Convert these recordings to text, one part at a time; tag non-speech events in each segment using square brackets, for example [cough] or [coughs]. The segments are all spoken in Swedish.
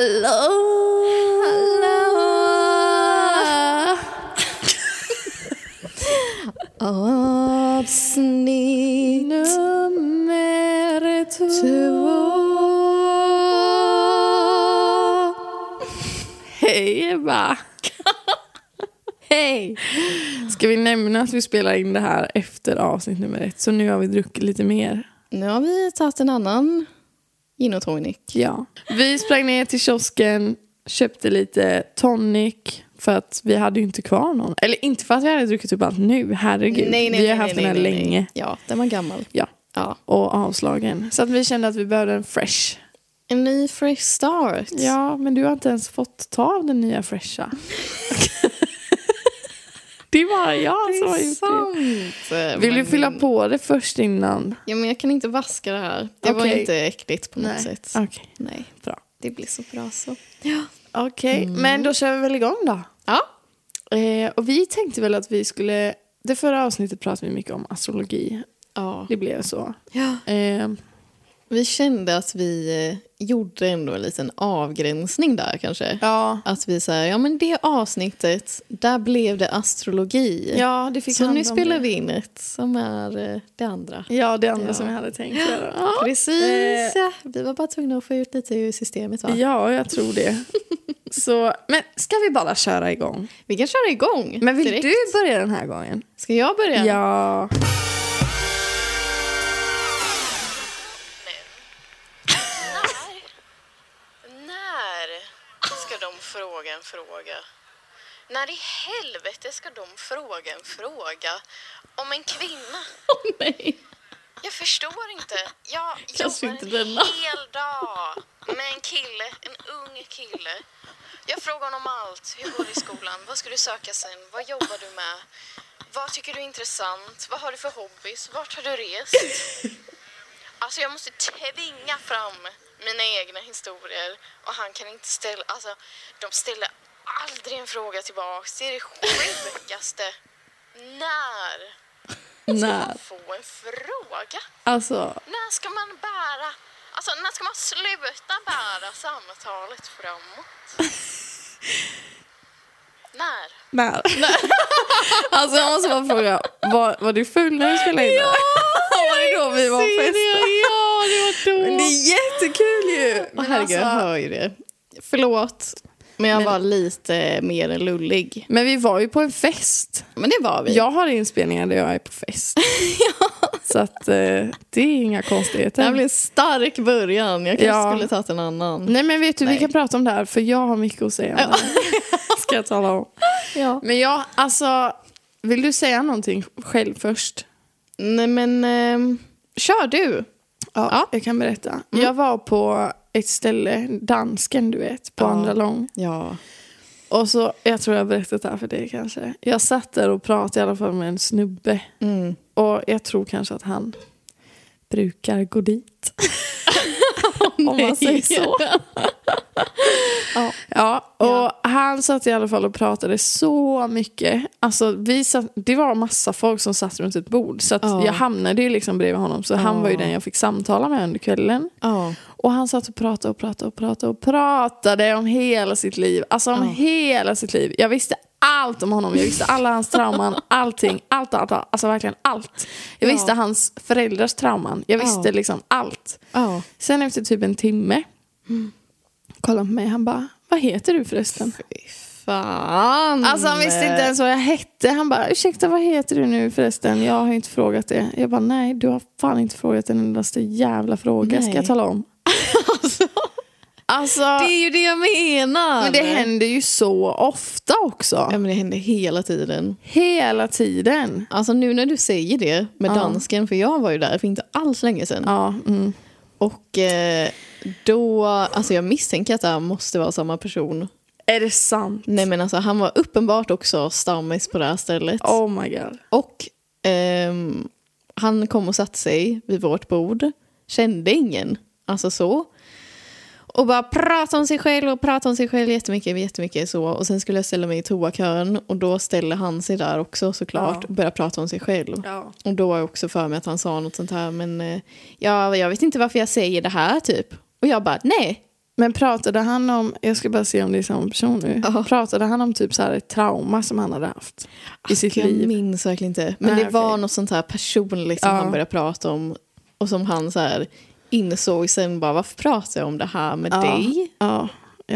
Hallå! Avsnitt Nummer två. Hej Ebba! Hej! Ska vi nämna att vi spelar in det här efter avsnitt nummer ett? Så nu har vi druckit lite mer. Nu har vi tagit en annan gin och tonic. Ja. Vi sprang ner till kiosken, köpte lite tonic. För att vi hade ju inte kvar någon. Eller inte för att vi hade druckit upp allt nu, herregud. vi har haft den här länge. Ja, den var gammal. Ja. Ja. Och avslagen. Så att vi kände att vi behövde en fresh. En ny fresh start. Ja, men du har inte ens fått ta av den nya fresha. [laughs] det var jag som har gjort det. sant. Vill du Men- fylla på det först innan? Ja, men jag kan inte vaska det här. Det var Okej. inte äckligt på något Nej. sätt. Okej, Nej, bra. det blir så bra så. Ja. Okej, men då kör vi väl igång då. Ja. Eh, och vi tänkte väl att vi skulle... Det förra avsnittet pratade vi mycket om astrologi. ja. Det blev så. ja. Eh, Vi kände att vi eh, gjorde ändå en liten avgränsning där kanske. ja, Att vi säger, ja men det avsnittet, där blev det astrologi. ja, det fick så nu spelar det. vi in ett som är eh, det andra. Ja, det andra Ja. som jag hade tänkt göra. Ja. Precis, Eh. Vi var bara tvungna att få ut lite ur systemet va? ja, jag tror det. [laughs] Så, men ska vi bara köra igång? Vi kan köra igång Men vill direkt. du börja den här gången? Ska jag börja? Ja. Fråga en fråga? När i helvete ska de fråga en fråga om en kvinna? [laughs] Åh, nej. Jag förstår inte. Jag jobbar inte en denna. hel dag med en kille, en ung kille. Jag frågar honom allt. Hur går det i skolan? Vad ska du söka sen? Vad jobbar du med? Vad tycker du är intressant? Vad har du för hobbys? Vart har du rest? [laughs] Alltså jag måste tvinga fram mina egna historier och han kan inte ställa, alltså de ställer aldrig en fråga tillbaks. Det är det sjukaste. När ska När? man få en fråga? Alltså, När ska man bära, alltså när ska man sluta bära samtalet framåt? När? när? [laughs] alltså jag måste bara fråga, var, var du full när du spelade in det? [laughs] var det då vi var? Ja, det var då. Men det är jättekul ju! Men herregud, jag alltså- hör ju det. Förlåt, men jag Men- var lite mer än lullig. Men vi var ju på en fest. Men det var vi. Jag har inspelningar där jag är på fest. [laughs] Så att eh, det är inga konstigheter. Det blev en stark början. Jag kanske Ja. skulle tagit en annan. Nej men vet du, vi Nej. kan prata om det här för jag har mycket att säga här. [laughs] Ska jag tala om. Ja. Men jag, alltså, vill du säga någonting själv först? Nej, men ehm, kör du. Ja, jag kan berätta. Jag var på ett ställe, dansken du vet, på Ja. andra lång. Ja. Och så, jag tror jag har berättat det här för dig kanske. Jag satt där och pratade i alla fall med en snubbe. Mm. Och jag tror kanske att han brukar gå dit. [laughs] [laughs] Om man säger så. [laughs] Ja, och han satt i alla fall och pratade så mycket. Alltså, vi satt, det var massa folk som satt runt ett bord. Så Ja. jag hamnade ju liksom bredvid honom. Så han var ju Ja. den jag fick samtala med under kvällen. Ja. Och han satt och pratade och pratade och pratade och pratade om hela sitt liv. Alltså om Ja. hela sitt liv. Jag visste allt om honom. Jag visste alla hans trauman, [laughs] allting. Allt, allt, allt. Alltså verkligen allt. Jag Ja. visste hans föräldrars trauman. Jag visste Ja. liksom allt. Ja. Sen efter typ en timme kollade han på mig. Han bara, vad heter du förresten? Fy fan. Alltså han visste inte ens vad jag hette. Han bara, ursäkta vad heter du nu förresten? Jag har inte frågat det. Jag bara, nej du har fan inte frågat en endaste jävla fråga. Ska Nej. jag tala om? [laughs] Alltså, det är ju det jag menar. men det händer ju så ofta också. Ja, men det händer hela tiden. Hela tiden. Alltså nu när du säger det med Ja. dansken, för jag var ju där för inte alls länge sedan. Ja, mm. Och eh, då, alltså jag misstänker att det här måste vara samma person. Är det sant? Nej men alltså han var uppenbart också stammis på det här stället. Oh my god. Och ehm, han kom och satte sig vid vårt bord, kände ingen, alltså så. Och bara prata om sig själv och prata om sig själv jättemycket, jättemycket så. Och sen skulle jag ställa mig i toakön och då ställer han sig där också såklart Ja. och börjar prata om sig själv. Ja. Och då var jag också för mig att han sa något sånt här, men eh, ja, jag vet inte varför jag säger det här typ. Och jag bara, nej, Men pratade han om, jag ska bara se om det är samma person nu. Ja. Pratade han om typ så här ett trauma som han hade haft i sitt jag liv? minns verkligen inte. Men Nej, det var något sånt här personligt som han började prata om. Och som han så här insåg sen bara, varför pratar jag om det här med Ja. dig? Ja,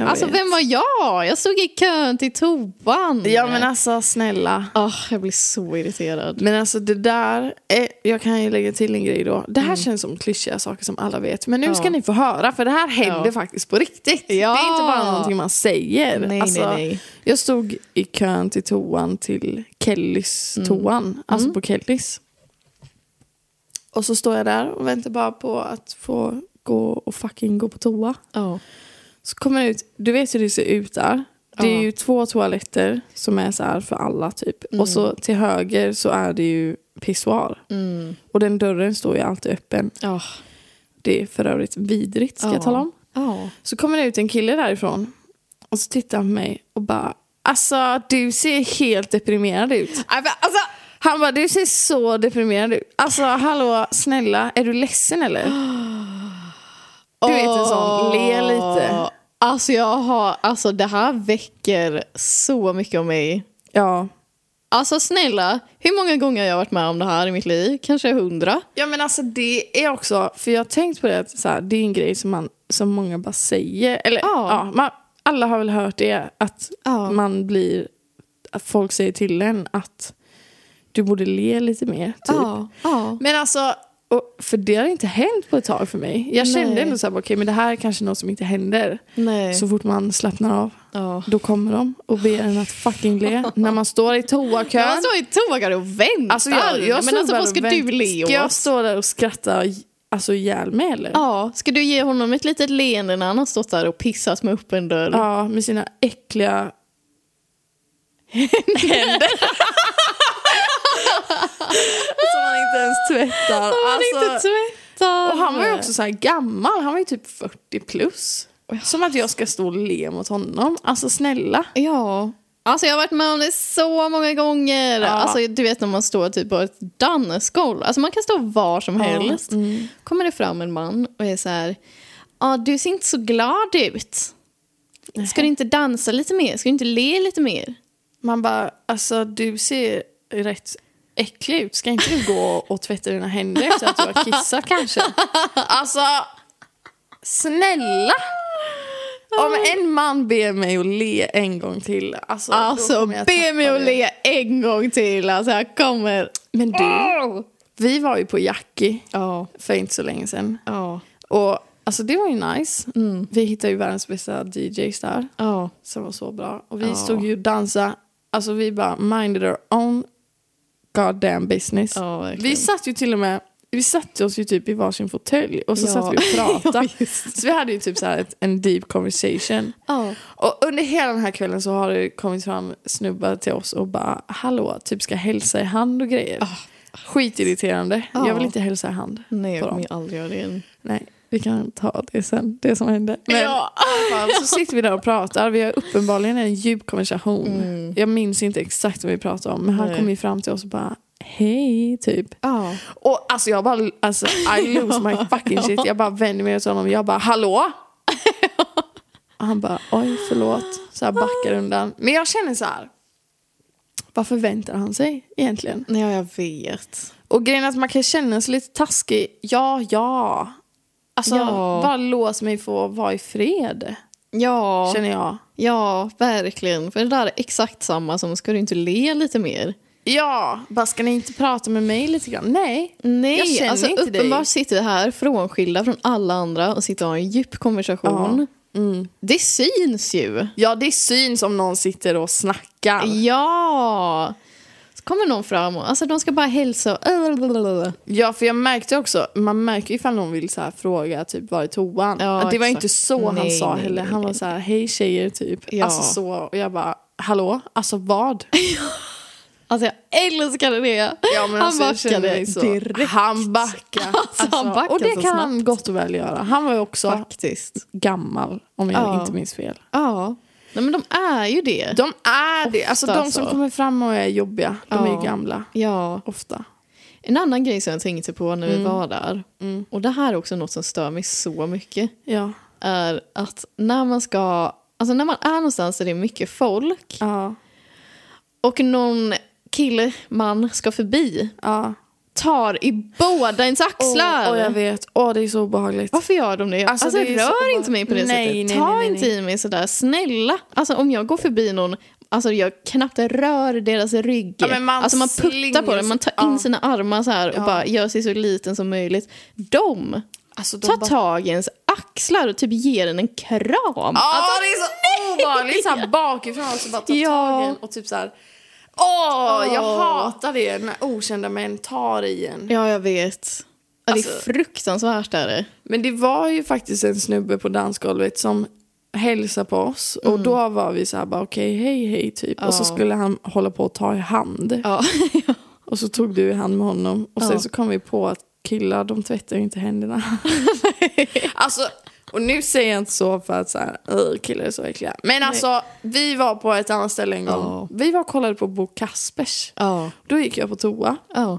Alltså vet. vem var jag? Jag stod i kön till toan. Ja men alltså snälla. Ah, jag blir så irriterad. Men alltså det där, är, jag kan ju lägga till en grej då. Det här Mm. känns som klyschiga saker som alla vet. Men nu Ja. ska ni få höra för det här händer Ja. faktiskt på riktigt. Ja. Det är inte bara någonting man säger. Nej, alltså, nej, nej. Jag stod i kön till toan till Kellys Mm. toan, alltså på Kellys. Och så står jag där och väntar bara på att få gå och fucking gå på toa. Ja. Så kommer jag ut, du vet hur det ser ut där. Det är Ja. ju två toaletter som är så här för alla typ. Mm. Och så till höger så är det ju pissoar. Mm. Och den dörren står ju alltid öppen. Ja. Det är för övrigt vidrigt ska Ja. jag tala om. Så kommer det ut en kille därifrån. Och så tittar han på mig och bara Alltså du ser helt deprimerad ut. Alltså, Han bara du ser så deprimerad ut. Alltså hallå snälla är du ledsen eller? Du vet en sån, le lite. Alltså, jag har, alltså det här väcker så mycket om mig. Ja. Alltså snälla, hur många gånger har jag varit med om det här i mitt liv? Kanske hundra? Ja men alltså det är också, för jag har tänkt på det att så här, det är en grej som, man, som många bara säger. Eller Ja. ja, man, alla har väl hört det att Ja. man blir, att folk säger till en att du borde le lite mer. Typ. Ja. ja. Men alltså, och, för det har inte hänt på ett tag för mig. Jag kände Nej. ändå så här, okej men det här är kanske något som inte händer. Nej. Så fort man slappnar av, ja. då kommer de och ber en att fucking le. [laughs] När man står i toakön. Jag står i toakön och väntar. Alltså jag, jag men alltså vad ska du le Ska jag åt? stå där och skratta alltså ihjäl mig eller? Ja, ska du ge honom ett litet leende när han har stått där och pissat med öppen dörr? Ja, med sina äckliga [laughs] händer. [laughs] Som man inte ens tvättar. Han Alltså, inte tvättar. och han var ju också så gammal, han var ju typ 40 plus. Som att jag ska stå och le mot honom. Alltså snälla. Ja. Alltså jag har varit med om det så många gånger. Ja. Alltså du vet när man står typ på ett dansgolv. Alltså man kan stå var som Ja, helst. mm. Kommer det fram en man och är så här. Ja, du ser inte så glad ut. Ska du inte dansa lite mer? Ska du inte le lite mer? Man bara, alltså du ser rätt äcklig ut. Ska inte du gå och tvätta dina händer efter att du har kissat kanske? [laughs] Alltså, snälla! Om en man ber mig att le en gång till, alltså, Alltså be mig att le en gång till. Alltså jag kommer. Men du, vi var ju på Jackie Ja, för inte så länge sedan. ja, Och alltså det var ju nice. Mm. Vi hittade ju världens bästa DJs där. ja. som var så bra. Och vi Ja. stod ju och dansade. Alltså vi bara minded our own goddamn business. Verkligen. vi satt ju till och med, vi satte oss ju typ i varsin fåtölj och så Ja. satt vi och [laughs] pratade. Ja, så vi hade ju typ så här ett, en deep conversation. Ja. Och under hela den här kvällen så har det kommit fram snubbar till oss och bara hallå, typ ska hälsa i hand och grejer. Skitirriterande. Ja. Jag vill inte hälsa i hand. Nej, jag kommer aldrig göra det igen. Nej, vi kan ta det sen, det som hände. Men Ja. fall så sitter vi där och pratar. Vi har uppenbarligen en djup konversation. Jag minns inte exakt vad vi pratade om, men han Mm. Nej. kom ju fram till oss och bara hej, typ. Ja. Och alltså jag bara, alltså I lose my fucking shit. Jag bara vänder mig åt honom jag bara hallå? [laughs] Och han bara oj förlåt. Så här backar undan. Men jag känner så här. Vad förväntar han sig egentligen? ja, jag vet. Och grejen är att man kan känna sig lite taskig. Ja, ja. Alltså Ja. bara låt mig få vara i fred. Ja. Känner jag. Ja, verkligen. För det där är exakt samma som ska du inte le lite mer? Ja, bara ska ni inte prata med mig lite grann? Nej. Nej, Jag känner alltså inte uppenbart dig. sitter vi här frånskilda från alla andra och sitter och har en djup konversation. Mm. Det syns ju. Ja, det syns om någon sitter och snackar. Ja! Kommer någon fram och alltså, de ska bara hälsa. och- Ja, för jag märkte också, man märker ifall någon vill så här fråga typ var är toan? Ja, det var exakt. inte så han Nej, sa heller. Han var så här, hej tjejer typ. Ja. Alltså så, och jag bara, hallå? Alltså vad? [laughs] Alltså jag älskade det. Ja, han alltså, backade så. direkt. Han backade. [laughs] Alltså, han backade och det kan han gott och väl göra. Han var ju också Faktiskt. gammal, om jag Ja. inte minns fel. Ja. Nej, men de är ju det. De är det. Alltså Ofta de som så. kommer fram och är jobbiga, de är Ja. ju gamla. Ja. Ofta. En annan grej som jag tänkte på när vi Mm. var där. Och det här är också något som stör mig så mycket. Ja. är att när man ska, alltså när man är någonstans där det är mycket folk Ja. och någon kille, man ska förbi, Ja. Tar i båda ens axlar. Åh, åh, jag vet. Åh, det är så obehagligt. Varför gör de det? Alltså, Alltså, det rör inte mig på det Nej, sättet. nej, Ta nej, inte i mig sådär. Snälla. Alltså om jag går förbi någon, alltså jag knappt rör deras rygg. Ja, man alltså man puttar på den, man tar in ja. sina armar så här och Ja. bara gör sig så liten som möjligt. De Alltså, de tar bara- tag i ens axlar och typ ger en en kram. Ja, Alltså, det är så obehagligt. Så här bakifrån och så bara ta Ja. tag i och typ så här. Åh, jag Åh. hatar det när okända män tar i en. ja, jag vet. Det är Alltså- fruktansvärt. Är det. Men det var ju faktiskt en snubbe på dansgolvet som hälsade på oss. Och då var vi så här bara okej, hej hej typ. Och så Mm. Skulle han hålla på att ta i hand. [laughs] Och så tog du i hand med honom. Och sen så kom vi på att killar de tvättar ju inte händerna. [laughs] alltså, och nu säger jag inte så för att så här, "Ugh, killar är så äckliga. Men alltså, vi var på ett annat ställe en gång. Ja. Vi var och kollade på Bo Kaspers. Ja. Då gick jag på toa. Ja.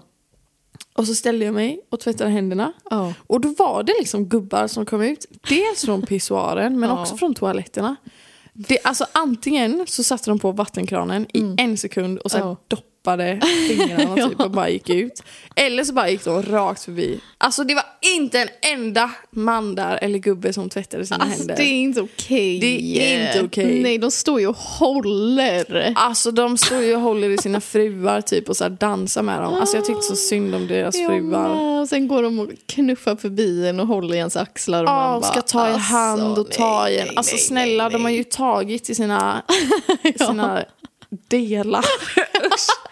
Och så ställde jag mig och tvättade händerna. Ja. Och då var det liksom gubbar som kom ut. Dels från pissoaren men Ja. också från toaletterna. Det, alltså antingen så satte de på vattenkranen i en sekund och sen Mm. Ja. Doppade fingrarna [laughs] typ och bara gick ut. Eller så bara gick de rakt förbi. Alltså det var inte en enda man där eller gubbe som tvättade sina Alltså, händer. det är inte okej. Det är inte okej. Nej, de står ju och håller. Alltså de står ju och håller i sina fruar typ och så dansar med dem. Alltså jag tyckte så synd om deras Jag fruar. Och sen går de och knuffar förbi en och håller i ens axlar. Och Ja, och bara, ska ta i alltså, hand och ta nej, i en. nej, Alltså nej, snälla, nej, de har nej. ju tagit i sina, [laughs] sina delar. [laughs]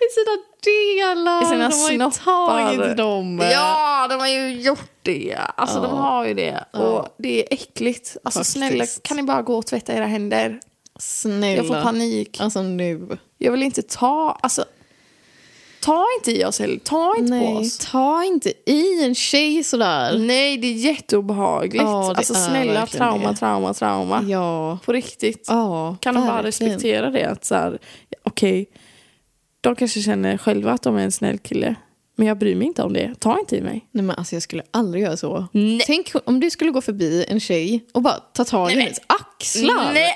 I sina delar. I sina de har ju tagit dem. Ja, de har ju gjort det. Alltså de Ja. har ju det. Ja. Och det är äckligt. Alltså Faktiskt. snälla, kan ni bara gå och tvätta era händer? Snälla. Jag får panik. Alltså nu. Jag vill inte ta, alltså. Ta inte i oss heller. Ta inte på Nej, oss. ta inte i en tjej sådär. Nej, det är jätteobehagligt. Ja, det alltså snälla, trauma, det. trauma, trauma. Ja. På riktigt. Ja, Kan de bara respektera det? Att så här, okej, de kanske känner själva att de är en snäll kille. Men jag bryr mig inte om det. Ta inte i mig. Nej men alltså jag skulle aldrig göra så. Nej. Tänk om du skulle gå förbi en tjej och bara ta tag i hennes axlar. Nej,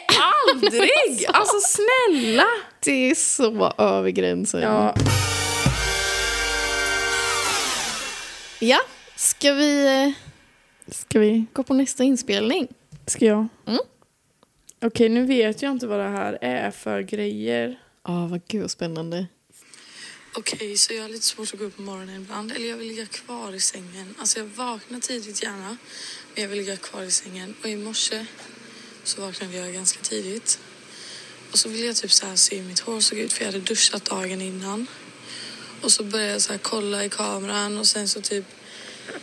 aldrig! [laughs] alltså snälla! Det är så över gränsen. Ja. Ja, ska vi eh, Ska vi? gå på nästa inspelning? Ska jag? Mm. Okej, nu vet jag inte vad det här är för grejer. Ja, vad gud vad spännande. Okej, så jag har lite svårt att gå upp på morgonen ibland. Eller jag vill ligga kvar i sängen. Alltså jag vaknar tidigt gärna. Men jag vill ligga kvar i sängen. Och i morse så vaknade jag ganska tidigt. Och så ville jag typ så här se hur mitt hår såg ut. För jag hade duschat dagen innan. Och så började jag så här kolla i kameran. Och sen så typ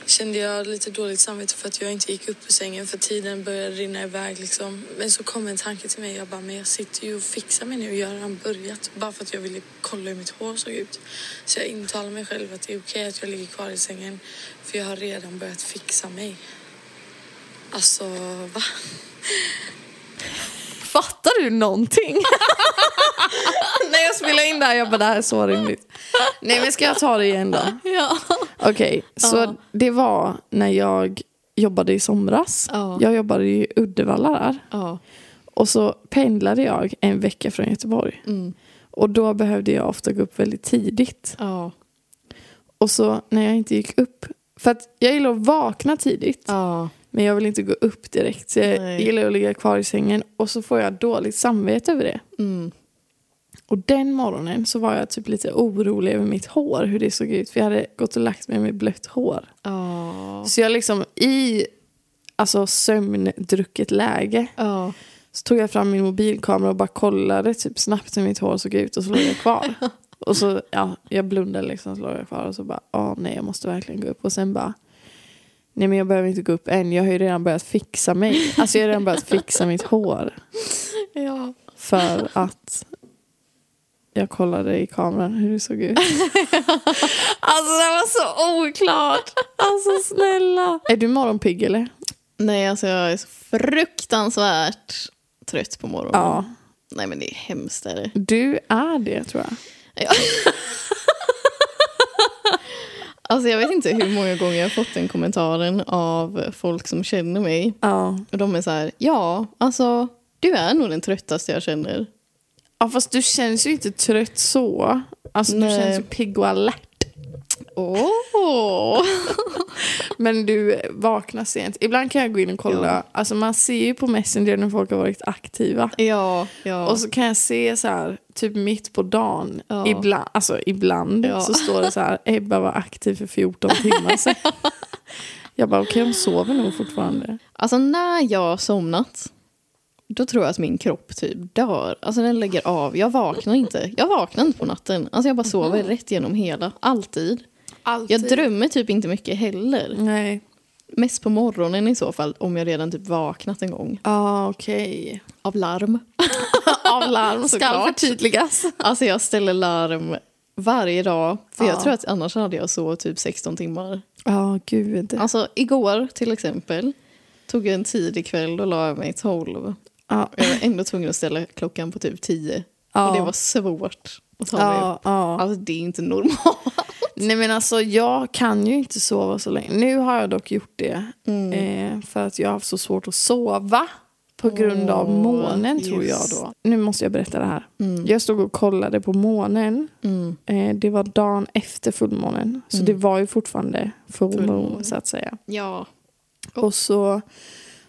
kände jag lite dåligt samvete för att jag inte gick upp ur sängen för tiden började rinna iväg liksom. Men så kom en tanke till mig, jag bara, men jag sitter ju och fixar mig nu och jag har redan börjat bara för att jag ville kolla hur mitt hår såg ut. Så jag intalar mig själv att det är okej att jag ligger kvar i sängen för jag har redan börjat fixa mig. Alltså, va? Fattar du någonting? [laughs] När jag spelade in det här, jag bara det här är så rimligt. Nej men ska jag ta det igen då? Ja. Okej, så Ja. det var när jag jobbade i somras. Ja. Jag jobbade i Uddevalla där. Ja. Och så pendlade jag en vecka från Göteborg. Mm. Och då behövde jag ofta gå upp väldigt tidigt. Och så när jag inte gick upp, för att jag gillar att vakna tidigt. Men jag vill inte gå upp direkt. Så jag Nej. gillar att ligga kvar i sängen. Och så får jag dåligt samvete över det. Mm. Och den morgonen så var jag typ lite orolig över mitt hår, hur det såg ut. För jag hade gått och lagt mig med blött hår. Ja. Så jag liksom i alltså, sömndrucket läge Ja. så tog jag fram min mobilkamera och bara kollade typ snabbt hur mitt hår såg ut och så låg jag kvar. [laughs] och så, ja, jag blundade liksom så låg jag kvar och så bara, åh nej jag måste verkligen gå upp. Och sen bara, nej men jag behöver inte gå upp än, jag har ju redan börjat fixa mig. Alltså jag har redan börjat fixa mitt hår. [laughs] Ja. För att jag kollade i kameran hur det såg ut. [laughs] alltså det var så oklart. Alltså snälla. Är du morgonpigg eller? Nej, alltså jag är så fruktansvärt trött på morgonen. Ja. Nej, men det är hemskt. Är det. Du är det tror jag. Ja. [laughs] Alltså jag vet inte hur många gånger jag har fått den kommentaren av folk som känner mig. Ja. Och de är så här, ja, alltså du är nog den tröttaste jag känner. Ja, fast du känns ju inte trött så. Alltså du Nej. känns ju pigg och alert. Åh! [laughs] Men du vaknar sent. Ibland kan jag gå in och kolla. Ja. Alltså man ser ju på Messenger när folk har varit aktiva. Ja, ja. Och så kan jag se så här, typ mitt på dagen, Ja. ibland, alltså ibland Ja. så står det så här, Ebba var aktiv för 14 timmar sedan. [laughs] jag bara, okej hon sover nog fortfarande. Alltså när jag har somnat, då tror jag att min kropp typ dör. Alltså den lägger av. Jag vaknar inte. Jag vaknar inte på natten. Alltså jag bara sover rätt genom hela. Alltid. Alltid. Jag drömmer typ inte mycket heller. Nej. Mest på morgonen i så fall, om jag redan typ vaknat en gång. Ja, ah, okej. Av larm. [laughs] Av larm ska förtydligas. Alltså jag ställer larm varje dag. För Ja. jag tror att annars hade jag sovit typ 16 timmar. Ja, gud. Alltså igår till exempel tog jag en tidig kväll och la mig 12. Ja. Jag var ändå tvungen att ställa klockan på typ 10. Ja. Och det var svårt att ta mig Ja, upp. ja. Alltså det är inte normalt. Nej men alltså jag kan ju inte sova så länge. Nu har jag dock gjort det. Eh, för att jag har haft så svårt att sova. På grund av månen tror jag just. då. Nu måste jag berätta det här. Jag stod och kollade på månen. Mm. Eh, det var dagen efter fullmånen. Så det var ju fortfarande Fullmåne. så att säga. Ja. Och så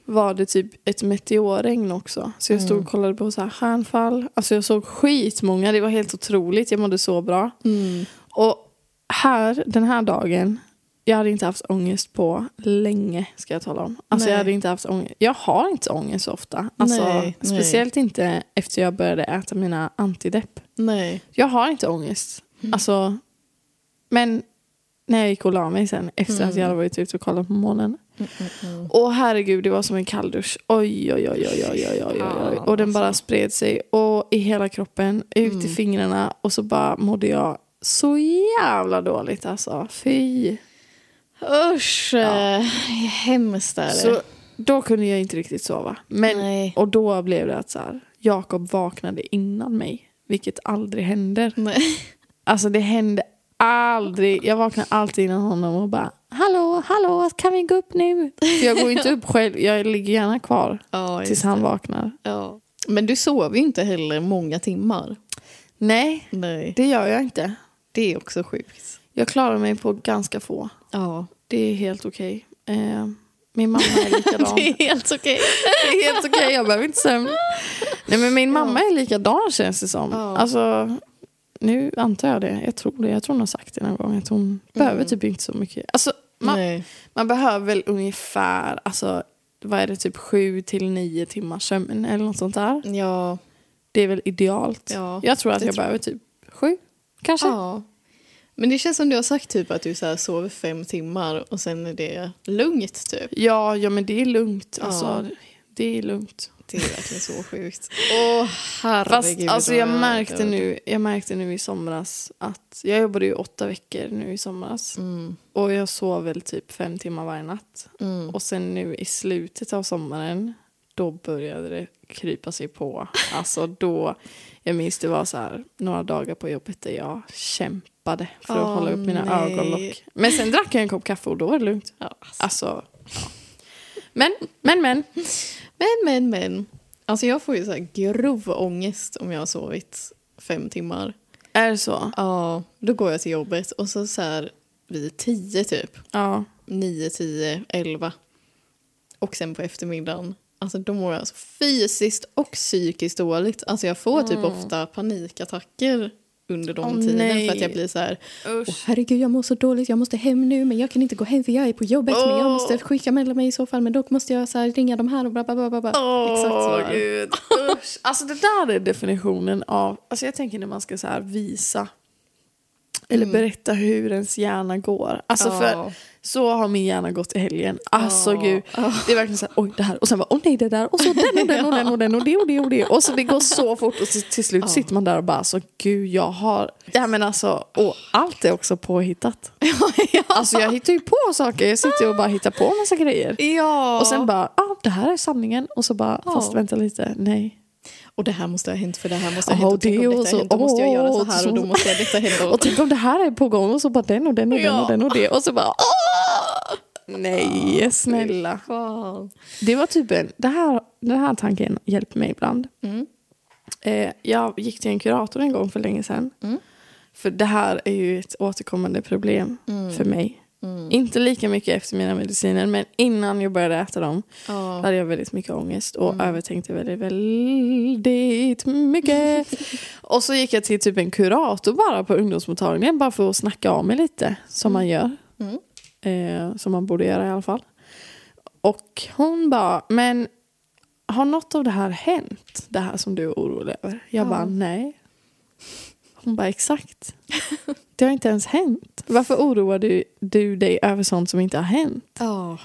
var det typ ett meteorregn också. Så jag stod och kollade på så här stjärnfall. Alltså jag såg skitmånga. Det var helt otroligt. Jag mådde så bra. Mm. Och här, den här dagen, jag hade inte haft ångest på länge, ska jag tala om. Alltså Nej. jag hade inte haft ångest. Jag har inte ångest så ofta. Alltså, Nej, nej. speciellt inte efter jag började äta mina antidepp. Nej. Jag har inte ångest. Alltså, men när jag gick och la mig sen efter att jag hade varit ute och kollat på månen. Och herregud, det var som en kalldusch. Oj, oj, oj, oj, oj, oj, oj, oj. Och den bara spred sig. Och i hela kroppen, ut i fingrarna. Och så bara mådde jag så jävla dåligt alltså. Fy. Usch, ja. hemskt är det. Så då kunde jag inte riktigt sova. Men, Nej. och då blev det att så här, Jakob vaknade innan mig. Vilket aldrig händer. Nej. Alltså det hände aldrig. Jag vaknar alltid innan honom och bara Hallå, hallå, kan vi gå upp nu? För jag går inte upp själv. Jag ligger gärna kvar [laughs] Ja, tills han vaknar. Ja. Men du sover ju inte heller många timmar. Nej, Nej. det gör jag inte. Det är också sjukt. Jag klarar mig på ganska få. Ja. Det är helt okej. Eh, min mamma är likadan. [laughs] Det är helt okej. [laughs] Det är helt okej, jag behöver inte sömn. Nej men min mamma är likadan känns det som. Ja. Alltså, nu antar jag det. Jag tror det. Jag tror hon har sagt det någon gång. Att hon behöver typ inte så mycket. Alltså, man, man behöver väl ungefär, alltså, vad är det, typ sju till nio timmars sömn eller något sånt där. Ja. Det är väl idealt. Ja, jag tror att jag tror behöver typ sju, kanske. ja. Men det känns som du har sagt typ att du så här sover fem timmar och sen är det lugnt typ. Ja, ja men det är lugnt. Ja. Alltså, det är lugnt. Det är verkligen så sjukt. Åh herregud. Fast alltså, jag, märkte nu, jag märkte nu i somras att jag jobbade ju åtta veckor nu i somras. Mm. Och jag sov väl typ fem timmar varje natt. Mm. Och sen nu i slutet av sommaren, då började det krypa sig på. Alltså då, jag minns det var så här några dagar på jobbet där jag kämpade för att Åh, hålla upp mina nej. ögonlock. Men sen drack jag en kopp kaffe och då var det lugnt. Ja, alltså. Alltså, ja. Men, men, men. Men, men, men. Alltså jag får ju så här grov ångest om jag har sovit fem timmar. Är det så? Ja, då går jag till jobbet och så så här vid tio typ. Ja. Nio, tio, elva. Och sen på eftermiddagen. Alltså då mår jag alltså fysiskt och psykiskt dåligt. Alltså jag får typ ofta panikattacker under de Åh, tiden. nej. För att jag blir så här, Usch. Åh, herregud jag mår så dåligt, jag måste hem nu men jag kan inte gå hem för jag är på jobbet men jag måste skicka mellan mig i så fall men då måste jag så här, ringa de här och bla bla bla. bla. bla. Exakt så. Gud. Usch. Alltså det där är definitionen av, alltså jag tänker när man ska så här visa eller berätta hur ens hjärna går. Alltså Ja. för så har min hjärna gått i helgen. Alltså Ja. gud. Det är verkligen så här, oj det här och sen bara, åh nej det där och så den och den och den och den och det och det och det. Och så det går så fort och till, till slut sitter man där och bara, så gud jag har, ja men alltså, och allt är också påhittat. [laughs] Alltså jag hittar ju på saker, jag sitter och bara hittar på massa grejer. Ja. Och sen bara, ah, det här är sanningen. Och så bara, Ja. fast vänta lite, nej. Och det här måste ha hänt för det här måste ha hänt. Och tänk det om detta så- hänt, då måste jag göra så här och då måste jag detta hända. [laughs] Och tänk om det här är på gång och så bara den och den och den Ja. och den och det och så bara åh! Nej, snälla. Fan. Det var typ en, det här, den här tanken hjälper mig ibland. Mm. Eh, jag gick till en kurator en gång för länge sedan. Mm. För det här är ju ett återkommande problem Mm. för mig. Inte lika mycket efter mina mediciner men innan jag började äta dem Ja. hade jag väldigt mycket ångest och övertänkte väldigt, väldigt mycket. [laughs] och så gick jag till typ en kurator bara på ungdomsmottagningen bara för att snacka av mig lite som man gör. Mm. Eh, som man borde göra i alla fall. Och hon bara, men har något av det här hänt? Det här som du är orolig över? Jag bara, nej. Hon bara, exakt. [laughs] Det har inte ens hänt. Varför oroar du, du dig över sånt som inte har hänt? Ja.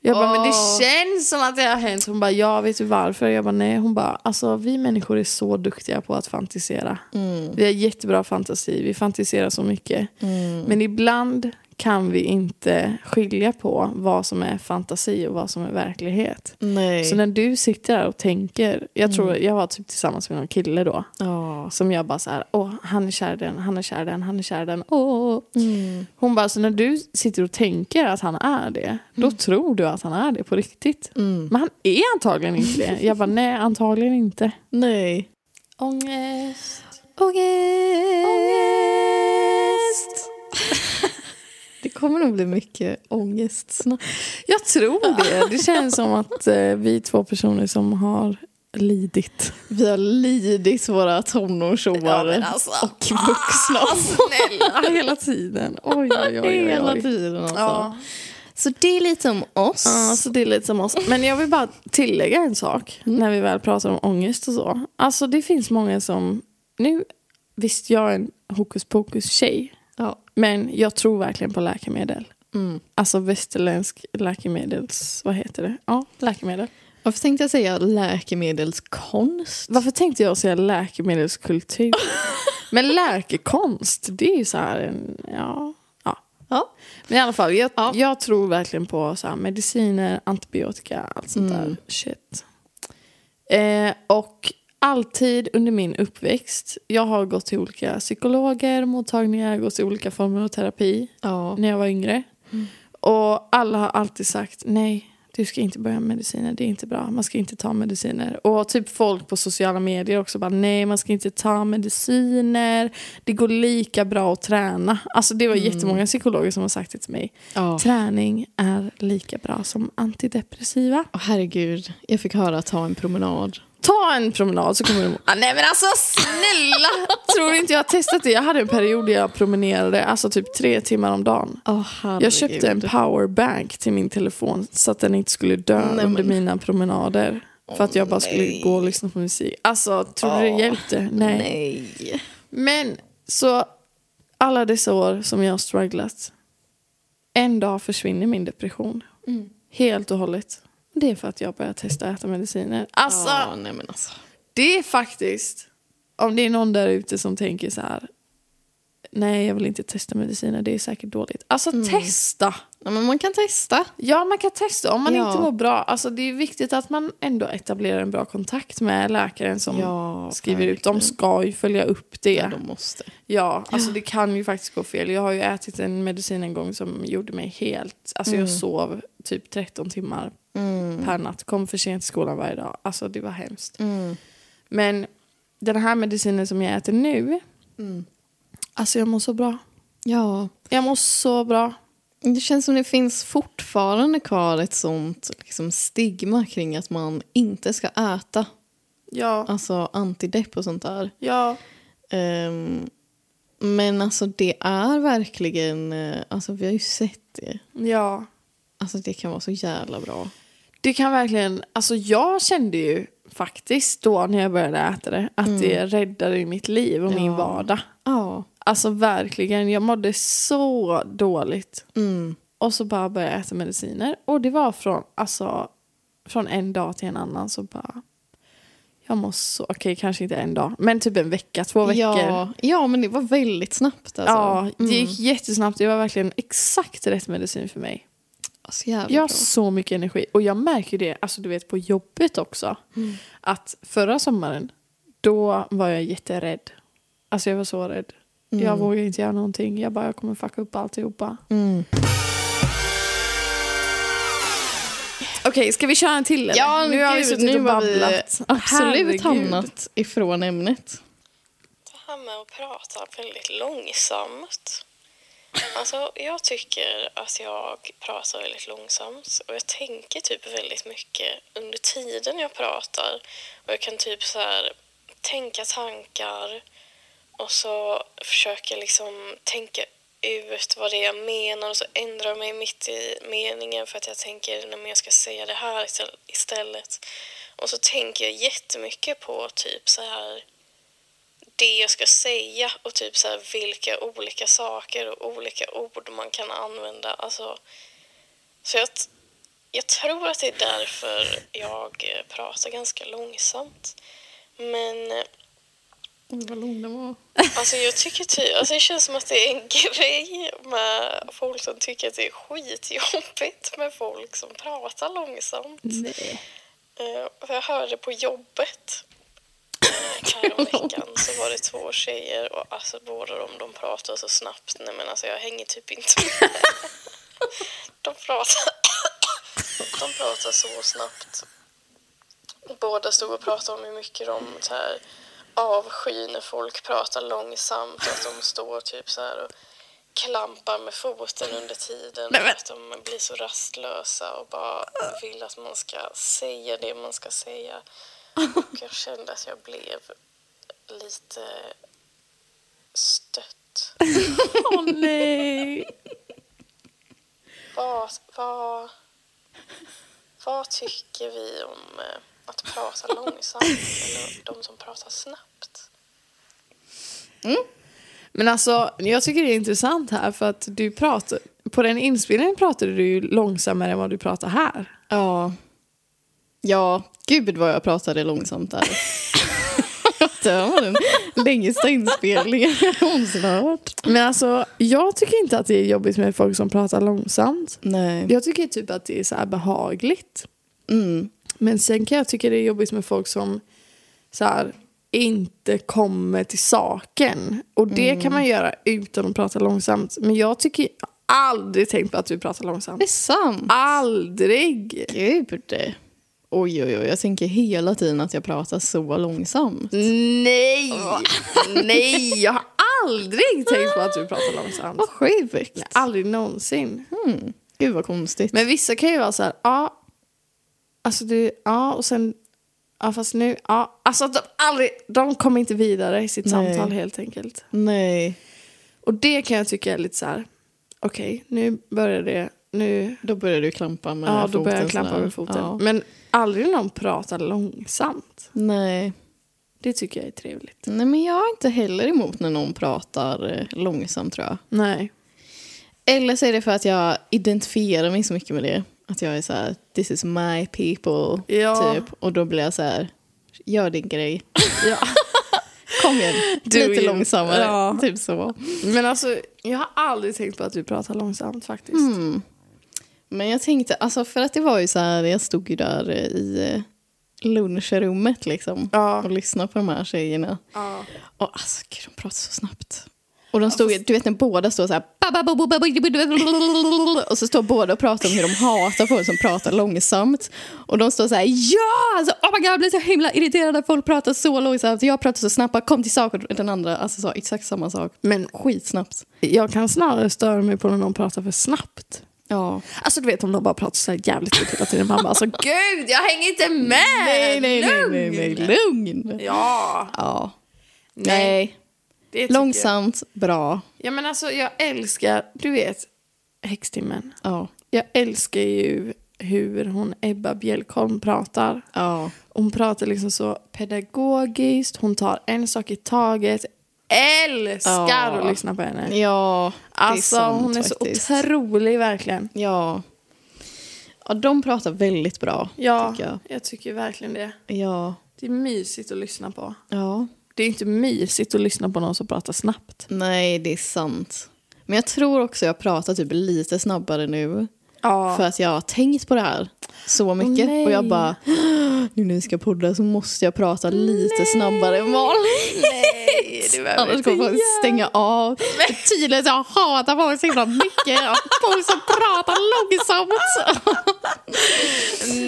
Jag bara, men det känns som att det har hänt. Hon bara, ja vet du varför? Jag bara, nej. Hon bara, alltså vi människor är så duktiga på att fantisera. Mm. Vi har jättebra fantasi, vi fantiserar så mycket. Mm. Men ibland kan vi inte skilja på vad som är fantasi och vad som är verklighet. Nej. Så när du sitter där och tänker, jag tror jag var typ tillsammans med någon kille då. Ja. Som jag bara så här, åh han är kär den, han är kär den, han är kär den, åh. Mm. Hon bara, så när du sitter och tänker att han är det, då tror du att han är det på riktigt. Mm. Men han är antagligen inte det. Jag bara, nej antagligen inte. Nej. Ångest. Ångest. Det kommer nog bli mycket ångest snart. Jag tror det. Det känns som att eh, vi är två personer som har lidit. Vi har lidit våra tonårsår alltså, och vuxna. snälla. [laughs] Hela tiden. Oj, oj, oj. Hela oj. tiden alltså. Ja. Så det är lite om oss. Ja, så det är lite som oss. Men jag vill bara tillägga en sak när vi väl pratar om ångest och så. Alltså det finns många som, nu visst jag är en hokus pokus tjej, Ja. men jag tror verkligen på läkemedel. Mm. Alltså västerländsk läkemedels, vad heter det? Ja, läkemedel. Varför tänkte jag säga läkemedelskonst? Varför tänkte jag säga läkemedelskultur? [laughs] men läkekonst, det är ju så här en, ja, ja. Ja. Men i alla fall, jag, Ja. jag tror verkligen på så mediciner, antibiotika, allt sånt Mm. där shit. Eh, och alltid under min uppväxt, jag har gått till olika psykologer, mottagningar, gått till olika former av terapi Ja. när jag var yngre. Och alla har alltid sagt nej, du ska inte börja med mediciner, det är inte bra, man ska inte ta mediciner. Och typ folk på sociala medier också bara nej, man ska inte ta mediciner, det går lika bra att träna. Alltså det var jättemånga psykologer som har sagt det till mig. Ja. Träning är lika bra som antidepressiva. Åh, herregud, jag fick höra ta en promenad. Ta en promenad så kommer du må... ah, Nej men alltså snälla! Tror inte jag har testat det? Jag hade en period där jag promenerade alltså typ tre timmar om dagen. Oh, Jag köpte en powerbank till min telefon så att den inte skulle dö Nej, under men- mina promenader. För att jag bara skulle nej. gå och lyssna på musik. Alltså, tror du det hjälpte? Nej. Nej. Men så alla dessa år som jag har strugglat. En dag försvinner min depression. Mm. Helt och hållet. Det är för att jag börjar testa att äta mediciner. Alltså, Ja, nej men alltså. det är faktiskt, om det är någon där ute som tänker så här, nej jag vill inte testa mediciner, det är säkert dåligt. Alltså Mm. testa! Ja, men man kan testa. Ja, man kan testa om man Ja. inte mår bra. Alltså, det är viktigt att man ändå etablerar en bra kontakt med läkaren som Ja, skriver ut. De ska ju följa upp det. Ja, de måste. Ja, alltså det kan ju faktiskt gå fel. Jag har ju ätit en medicin en gång som gjorde mig helt... Alltså jag sov typ 13 timmar Mm. per natt. Kom för sent till skolan varje dag. Alltså det var hemskt. Mm. Men den här medicinen som jag äter nu, Mm. alltså jag mår så bra. Ja, Jag mår så bra. det känns som det finns fortfarande kvar ett sånt liksom, stigma kring att man inte ska äta. Ja, Alltså antidepp och sånt där. ja, Ehm, men alltså det är verkligen, eh, alltså vi har ju sett det. ja. Alltså det kan vara så jävla bra. Det kan verkligen, alltså jag kände ju faktiskt då när jag började äta det att det räddade mitt liv och min Ja. vardag. Ja. Alltså verkligen, jag mådde så dåligt. Mm. Och så bara började jag äta mediciner. Och det var från, alltså, från en dag till en annan så bara... Jag mår så... Okej, kanske inte en dag. Men typ en vecka, två veckor. Ja, ja, men det var väldigt snabbt. Alltså. Ja, det Mm. gick jättesnabbt. Det var verkligen exakt rätt medicin för mig. Så jävla Jag har så mycket energi. Och jag märker det, alltså du vet på jobbet också. Att förra sommaren, då var jag jätterädd. Alltså jag var så rädd. Jag vågar inte göra någonting. Jag bara, jag kommer fucka upp alltihopa. Mm. Okej, ska vi köra en till eller? Ja, nu har vi suttit nu och vi babblat. absolut hamnat ifrån ämnet. Det här med att prata väldigt långsamt. Alltså, jag tycker att jag pratar väldigt långsamt och jag tänker typ väldigt mycket under tiden jag pratar. Och jag kan typ så här tänka tankar och så försöka liksom tänka ut vad det är jag menar och så ändrar jag mig mitt i meningen för att jag tänker när jag ska säga det här istället- istället. Och så tänker jag jättemycket på typ så här det jag ska säga och typ så här vilka olika saker och olika ord man kan använda. Alltså, så jag, jag tror att det är därför jag eh, pratar ganska långsamt. Men eh, vad lång den var. alltså jag tycker typ, alltså det känns som att det är en [laughs] grej med folk som tycker att det är skitjobbigt med folk som pratar långsamt. Nej. Eh, jag hörde på jobbet eh, [laughs] häromveckan så var det två tjejer och alltså båda de, de pratar så snabbt. Nej men alltså jag hänger typ inte med. [laughs] De pratar, [coughs] de pratar så snabbt. Båda stod och pratade om hur mycket de så här, avskyr när folk pratar långsamt att de står typ så här och klampar med foten under tiden Nej, att de blir så rastlösa och bara vill att man ska säga det man ska säga. Och jag kände att jag blev lite stött. [laughs] Åh nej. Vad, vad, vad tycker vi om eh, att prata långsamt eller de som pratar snabbt? Men alltså, jag tycker det är intressant här för att du pratar, på den inspelningen pratade du långsammare än vad du pratar här. Ja. Ja, gud vad jag pratade långsamt där. [laughs] det var den längsta inspelningen jag någonsin har hört. Men alltså, jag tycker inte att det är jobbigt med folk som pratar långsamt. Nej. Jag tycker typ att det är så här behagligt. Mm. Men sen kan jag tycka det är jobbigt med folk som så här, inte kommer till saken. Och det kan man göra utan att prata långsamt. Men jag tycker aldrig tänkt på att du pratar Det är långsamt. sant. Aldrig! Gud. Oj, oj, oj. Jag tänker hela tiden att jag pratar så långsamt. Nej! Nej, jag har aldrig tänkt på att du pratar långsamt. Vad sjukt. Nej, aldrig någonsin. Mm. Gud vad konstigt. Men vissa kan ju vara så här, ja, alltså du, ja, och sen, ja fast nu, ja, alltså de, aldrig, de kommer inte vidare i sitt Nej. samtal helt enkelt. Nej, Och det kan jag tycka är lite så här, okej, nu börjar det, nu, då börjar du klampa med ja foten. då börjar jag klampa med foten. Ja. Men aldrig någon pratar långsamt. Nej. Det tycker jag är trevligt. Nej, men jag är inte heller emot när någon pratar eh, långsamt tror jag. Nej. Eller så är det för att jag identifierar mig så mycket med det. Att jag är så här, this is my people, Ja. typ. Och då blir jag så här, gör din grej. [laughs] Ja. [laughs] Kom igen, Do lite you. långsammare. Ja. Typ så. Men alltså, jag har aldrig tänkt på att du pratar långsamt faktiskt. Mm. Men jag tänkte, alltså för att det var ju så här, jag stod ju där eh, i eh, lunchrummet liksom. Ja. Och lyssnade på de här tjejerna. Ja. Och alltså gud, de pratar så snabbt. Och de stod, ju- du vet när båda står så här. Och så står båda och pratar om hur de hatar folk som pratar långsamt. Och de står så här, ja! Alltså, oh my god, jag blir så himla irriterad att folk pratar så långsamt. Jag pratar så snabbt, kom till sak. Och den andra alltså, sa exakt samma sak. Men Skitsnabbt. jag kan snarare störa mig på när någon pratar för snabbt. Ja. Alltså du vet om de bara pratar så här jävligt fort hela tiden. Man bara alltså [laughs] gud jag hänger inte med! Nej, nej, nej, Lugn! nej, nej, lugn. Ja. Ja. Nej. Nej. Långsamt, bra. Jag. Ja men alltså jag älskar, du vet, Häxtimmen. Ja. Jag älskar ju hur hon Ebba Bjelkholm pratar. Ja. Hon pratar liksom så pedagogiskt, hon tar en sak i taget. Älskar Ja. att lyssna på henne. Ja, Alltså sant hon är faktiskt. så otrolig verkligen. Ja. Ja, de pratar väldigt bra, Ja, tycker jag. jag tycker verkligen det. Ja. Det är mysigt att lyssna på. Ja. Det är inte mysigt att lyssna på någon som pratar snabbt. Nej, det är sant. Men jag tror också jag pratar typ lite snabbare nu. Ja. För att jag har tänkt på det här så mycket. nej. och jag bara, nu när vi ska podda så måste jag prata lite snabbare än vanligt. Nej, Annars kommer folk stänga av. För tydligen jag hatar folk så himla mycket. Folk som pratar långsamt.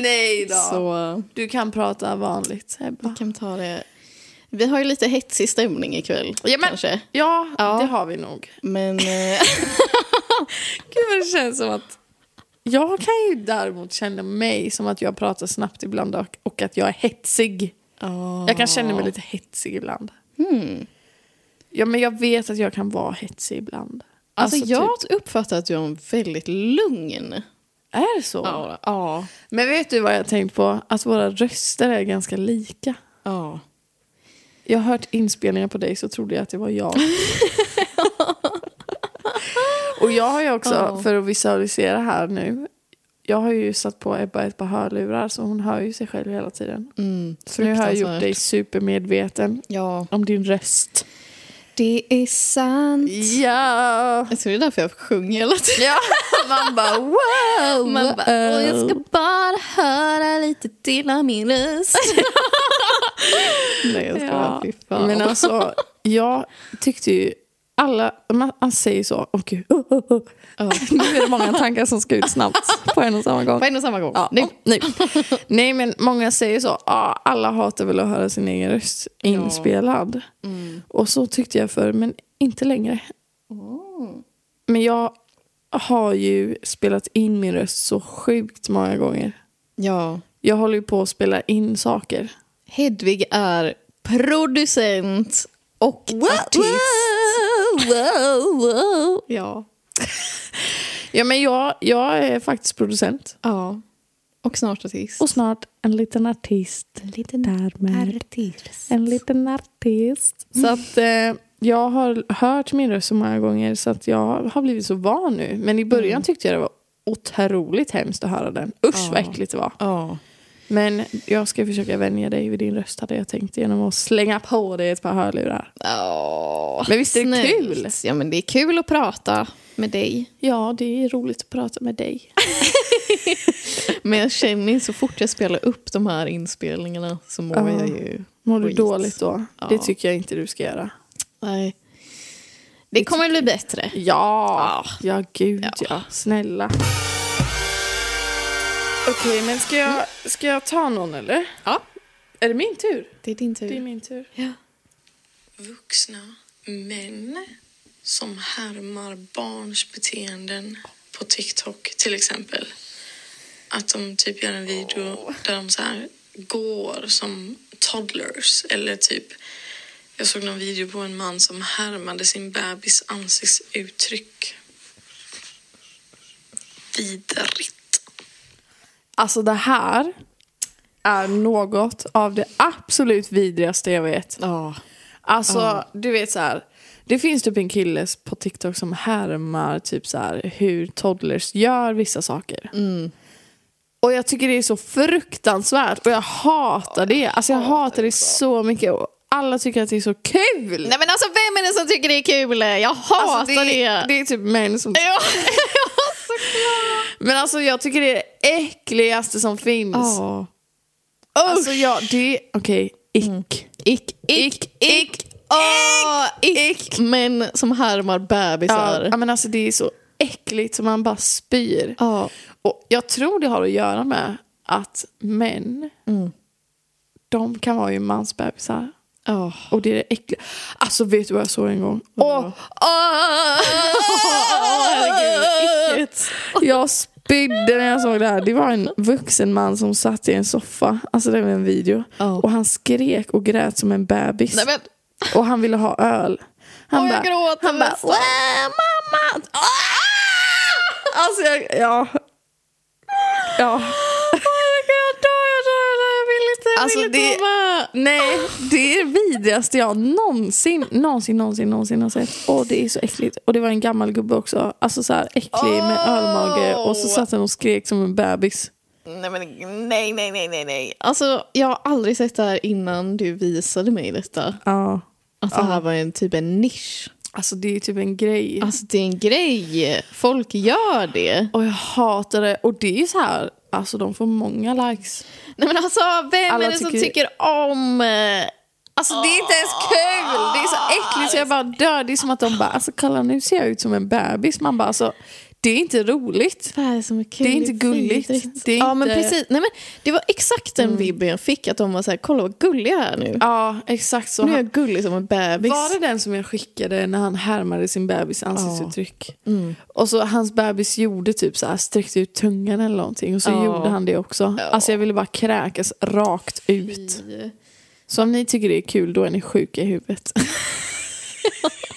Nej då. Så Du kan prata vanligt, Ebba. vi kan ta det. Vi har ju lite hetsig stämning ikväll. Ja, men- kanske. Ja, Ja. det har vi nog. Men eh, [laughs] Gud vad det känns som att... Jag kan ju däremot känna mig som att jag pratar snabbt ibland och, och att jag är hetsig. Jag kan känna mig lite hetsig ibland. Hmm. Ja, men jag vet att jag kan vara hetsig ibland. Alltså, jag typ, uppfattar att du är väldigt lugn. är det så? Ja. ja. Men vet du vad jag tänkt på? Att våra röster är ganska lika. ja. Jag har hört inspelningar på dig så trodde jag att det var jag. [laughs] och jag har ju också, Ja. för att visualisera här nu, jag har ju satt på Ebba ett par hörlurar så hon hör ju sig själv hela tiden. Mm, Så nu har jag gjort dig supermedveten Ja. om din röst. Det är sant. Ja! Jag tror det är därför jag sjunger hela tiden. ja. [laughs] Man bara wow! Man bara, "Åh, jag ska bara höra lite till av min röst. [laughs] Nej, jag ska bara, fy fan. Men alltså, jag tyckte ju alla, man, man säger så, åh gud, oh, oh, oh. Ja. nu är det många tankar som ska ut snabbt på en och samma gång. På en och samma gång. Ja, Nu. nej. nej, men många säger så, ja, alla hatar väl att höra sin egen röst inspelad. Mm. Och så tyckte jag för men inte längre. Men jag har ju spelat in min röst så sjukt många gånger. Ja. Jag håller ju på att spela in saker. Hedvig är producent och artist. Ja. [laughs] Ja, men jag, jag är faktiskt producent. ja. Och snart artist. Och snart en liten artist. En liten Därmed. artist. En liten artist. Så att eh, jag har hört min röst så många gånger så att jag har blivit så van nu. Men i början tyckte jag det var otroligt hemskt att höra den. Usch vad Ja. äckligt det var. Ja. Men jag ska försöka vänja dig vid din röst hade jag tänkt genom att slänga på dig ett par hörlurar. Åh, Men visst är det kul? Ja, men det är kul att prata med dig. Ja, det är roligt att prata med dig. [laughs] Men jag känner så fort jag spelar upp de här inspelningarna så mår Ja. jag ju... Mår du Skit. dåligt då? Ja. Det tycker jag inte du ska göra. Nej. Det kommer bli bättre. Ja, ja gud ja. Ja. Snälla. Okej, men ska jag, ska jag ta någon eller? Ja. Är det min tur? Det är din tur. Det är min tur. Ja. Vuxna män som härmar barns beteenden på TikTok till exempel. Att de typ gör en video där de så här går som toddlers eller typ jag såg någon video på en man som härmade sin bebis ansiktsuttryck. Vidrigt. Alltså det här är något av det absolut vidrigaste jag vet. Ja. Alltså, du vet så här. Det finns typ en kille på TikTok som härmar typ så här hur toddlers gör vissa saker. Och jag tycker det är så fruktansvärt och jag hatar det. Alltså jag hatar det så mycket och alla tycker att det är så kul. Nej men alltså vem är det som tycker det är kul? Jag hatar Alltså, det, det. det är typ män som... [laughs] [laughs] [laughs] Men alltså jag tycker det är det äckligaste som finns. Ja. Alltså ja, det är... Okej, ick. Ick, ick, ick. Åh, ick. Män som härmar bebisar. Ja, men alltså det är så äckligt som man bara spyr. Ja. Och jag tror det har att göra med att män, de kan vara ju mansbebisar. Ja. Och det är det äckliga. Alltså vet du vad jag såg en gång? Åh! herregud, äckligt. Jag spydde när jag såg det här. Det var en vuxen man som satt i en soffa. Alltså det var en video. Och han skrek och grät som en bebis. Nej men, Och han ville ha öl. Han jag bara, gråter han bara, nästan. "Wow, mamma! Ah! Alltså jag, ja. Ja. Alltså, vill inte det- med. Nej, det är det vidrigaste jag någonsin, någonsin, någonsin, någonsin har sett. Och det är så äckligt. Och det var en gammal gubbe också. Alltså så här äcklig med ölmage. Och så satt han och skrek som en bebis. Nej, men, nej, nej, nej, nej, nej. Alltså, jag har aldrig sett det här innan du visade mig detta. Ja. Att det här var en typ en nisch. Alltså det är typ en grej. Alltså det är en grej. Folk gör det. Och jag hatar det. Och det är så här, alltså de får många likes. Nej men alltså, vem Alla är det som tycker- tycker om... eh, Alltså det är inte ens kul! Det är så äckligt så jag bara dör. Det är som att de bara, alltså kolla nu ser jag ut som en bebis. Man bara, alltså det är inte roligt. Vad är det som är kul? Det är inte gulligt. Det är Ja men precis. Nej, men det var exakt den vibben jag fick. Att de var så här, kolla vad gullig jag är nu. Ja, exakt så. Nu är jag gullig som en bebis. var det den som jag skickade när han härmade sin bebis ansiktsuttryck? Mm. Och så hans bebis gjorde typ så här, sträckte ut tungan eller någonting. Och så Ja. gjorde han det också. Ja. Alltså jag ville bara kräkas rakt ut. Så om ni tycker det är kul, då är ni sjuka i huvudet. [laughs] [laughs]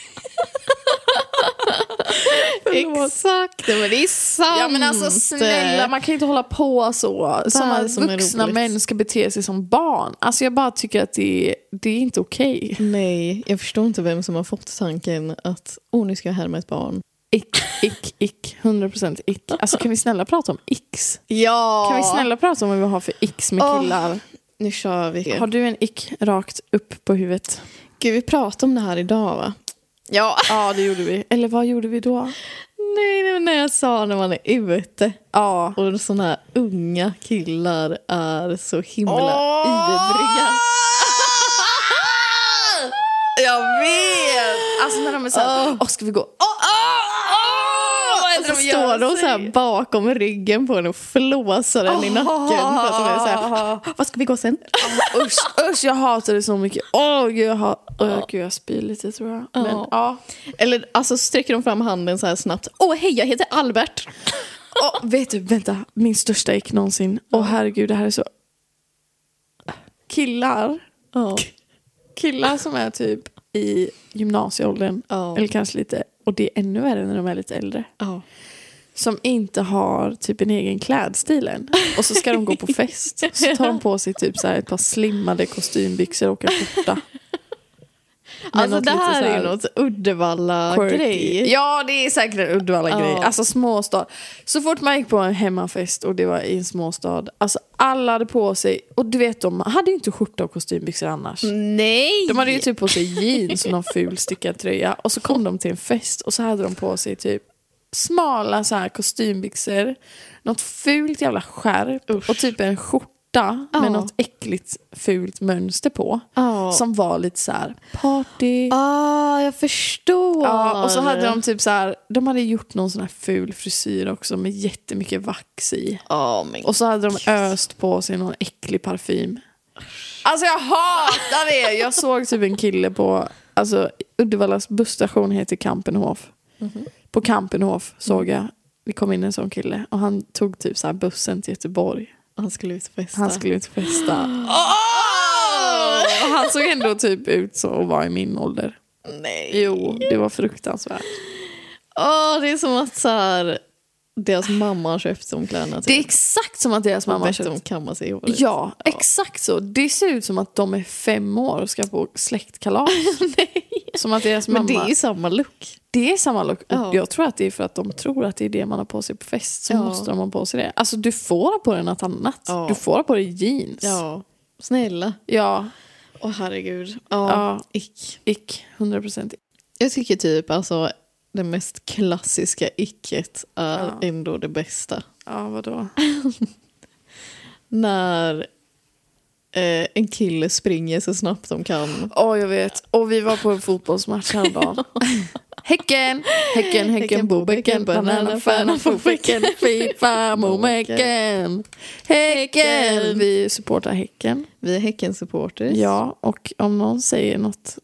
Exakt, men det är sant. Ja men alltså snälla, man kan ju inte hålla på så. Som att vuxna män ska bete sig som barn. Alltså jag bara tycker att det är, det är inte okej. Nej, jag förstår inte vem som har fått tanken att åh, nu ska jag härma ett barn. Ick, ick, ick. 100% ick. Alltså kan vi snälla prata om icks? Ja! Kan vi snälla prata om vad vi har för icks med Åh. killar? Nu kör vi. Har du en ick rakt upp på huvudet? Gud, vi pratade om det här idag va? Ja. Ja det gjorde vi. Eller vad gjorde vi då? Nej, nej, men när jag sa när man är ute Ja. och såna här unga killar är så himla Åh! ivriga. Jag vet! Alltså när de är såhär, åh ska vi gå? Åh, åh, åh! Vad är Och det så står de så här bakom ryggen på en och flåsar den i nacken. För att de är så här, vad ska vi gå sen? Usch, usch, jag hatar det så mycket. Åh gud, jag, hat... oh, gud, jag spyr lite tror jag. Men, Ja. Eller alltså sträcker de fram handen så här snabbt. Åh hej, jag heter Albert. Åh, vet du, vänta. Min största ick någonsin. Åh herregud, det här är så... Killar. Killar som är typ i gymnasieåldern. Eller kanske lite... Och det är ännu värre när de är lite äldre. Ja. Som inte har typ en egen klädstil än. Och så ska de gå på fest. [laughs] Så tar de på sig typ så här ett par slimmade kostymbyxor och en skjorta. Alltså det här så är något Uddevalla-grej. Ja, det är säkert en Uddevalla-grej. Ja. Alltså småstad. Så fort man gick på en hemmafest och det var i en småstad. Alltså alla hade på sig, och du vet de hade ju inte skjorta och kostymbyxor annars. Nej! De hade ju typ på sig jeans och någon ful stickad tröja. Och så kom de till en fest och så hade de på sig typ smala så här kostymbyxor. Något fult jävla skärp. Usch. Och typ en skjorta Ja. med något äckligt fult mönster på. Ja. Som var lite så här party. Ah, jag förstår. Ja, och så hade de typ så här, de hade gjort någon sån här ful frisyr också med jättemycket vax i. Ja, men Och så hade de öst på sig någon äcklig parfym. Alltså jag hatar det! Jag såg typ en kille på, alltså Uddevallas busstation heter Kampenhof. På Kampenhof såg jag, det kom in en sån kille och han tog typ så här bussen till Göteborg. Han skulle ut och festa. Han skulle ut och festa. [gasps] Och han såg ändå typ ut så och var i min ålder. Nej. Jo, det var fruktansvärt. Åh, det är som att så här, deras mamma har köpt de kläderna. Det är exakt som att deras mamma har köpt dem kamma sig i håret. Ja, exakt så. Det ser ut som att de är fem år och ska på släktkalas. [laughs] Som att deras mamma... Men det är ju samma look. det är samma look. Ja. Jag tror att det är för att de tror att det är det man har på sig på fest. Så Ja. måste de ha på sig det. Alltså du får ha på dig något annat. Ja. Du får ha på dig jeans. Ja. Snälla. Ja, Åh herregud. Ja. Ja. Ick. ick. 100 procent. Jag tycker typ alltså det mest klassiska icket är Ja. ändå det bästa. Ja, vadå? [laughs] När eh, en kille springer så snabbt de kan. Åh, jag vet. Och vi var på en fotbollsmatch häromdagen. [laughs] Häcken, Häcken, Häcken, Bobäcken, Banana, Färna, Fotbäcken, Fifa, Momäcken. Häcken! Vi supportar Häcken. Vi är Häcken-supporters. Ja, och om någon säger något...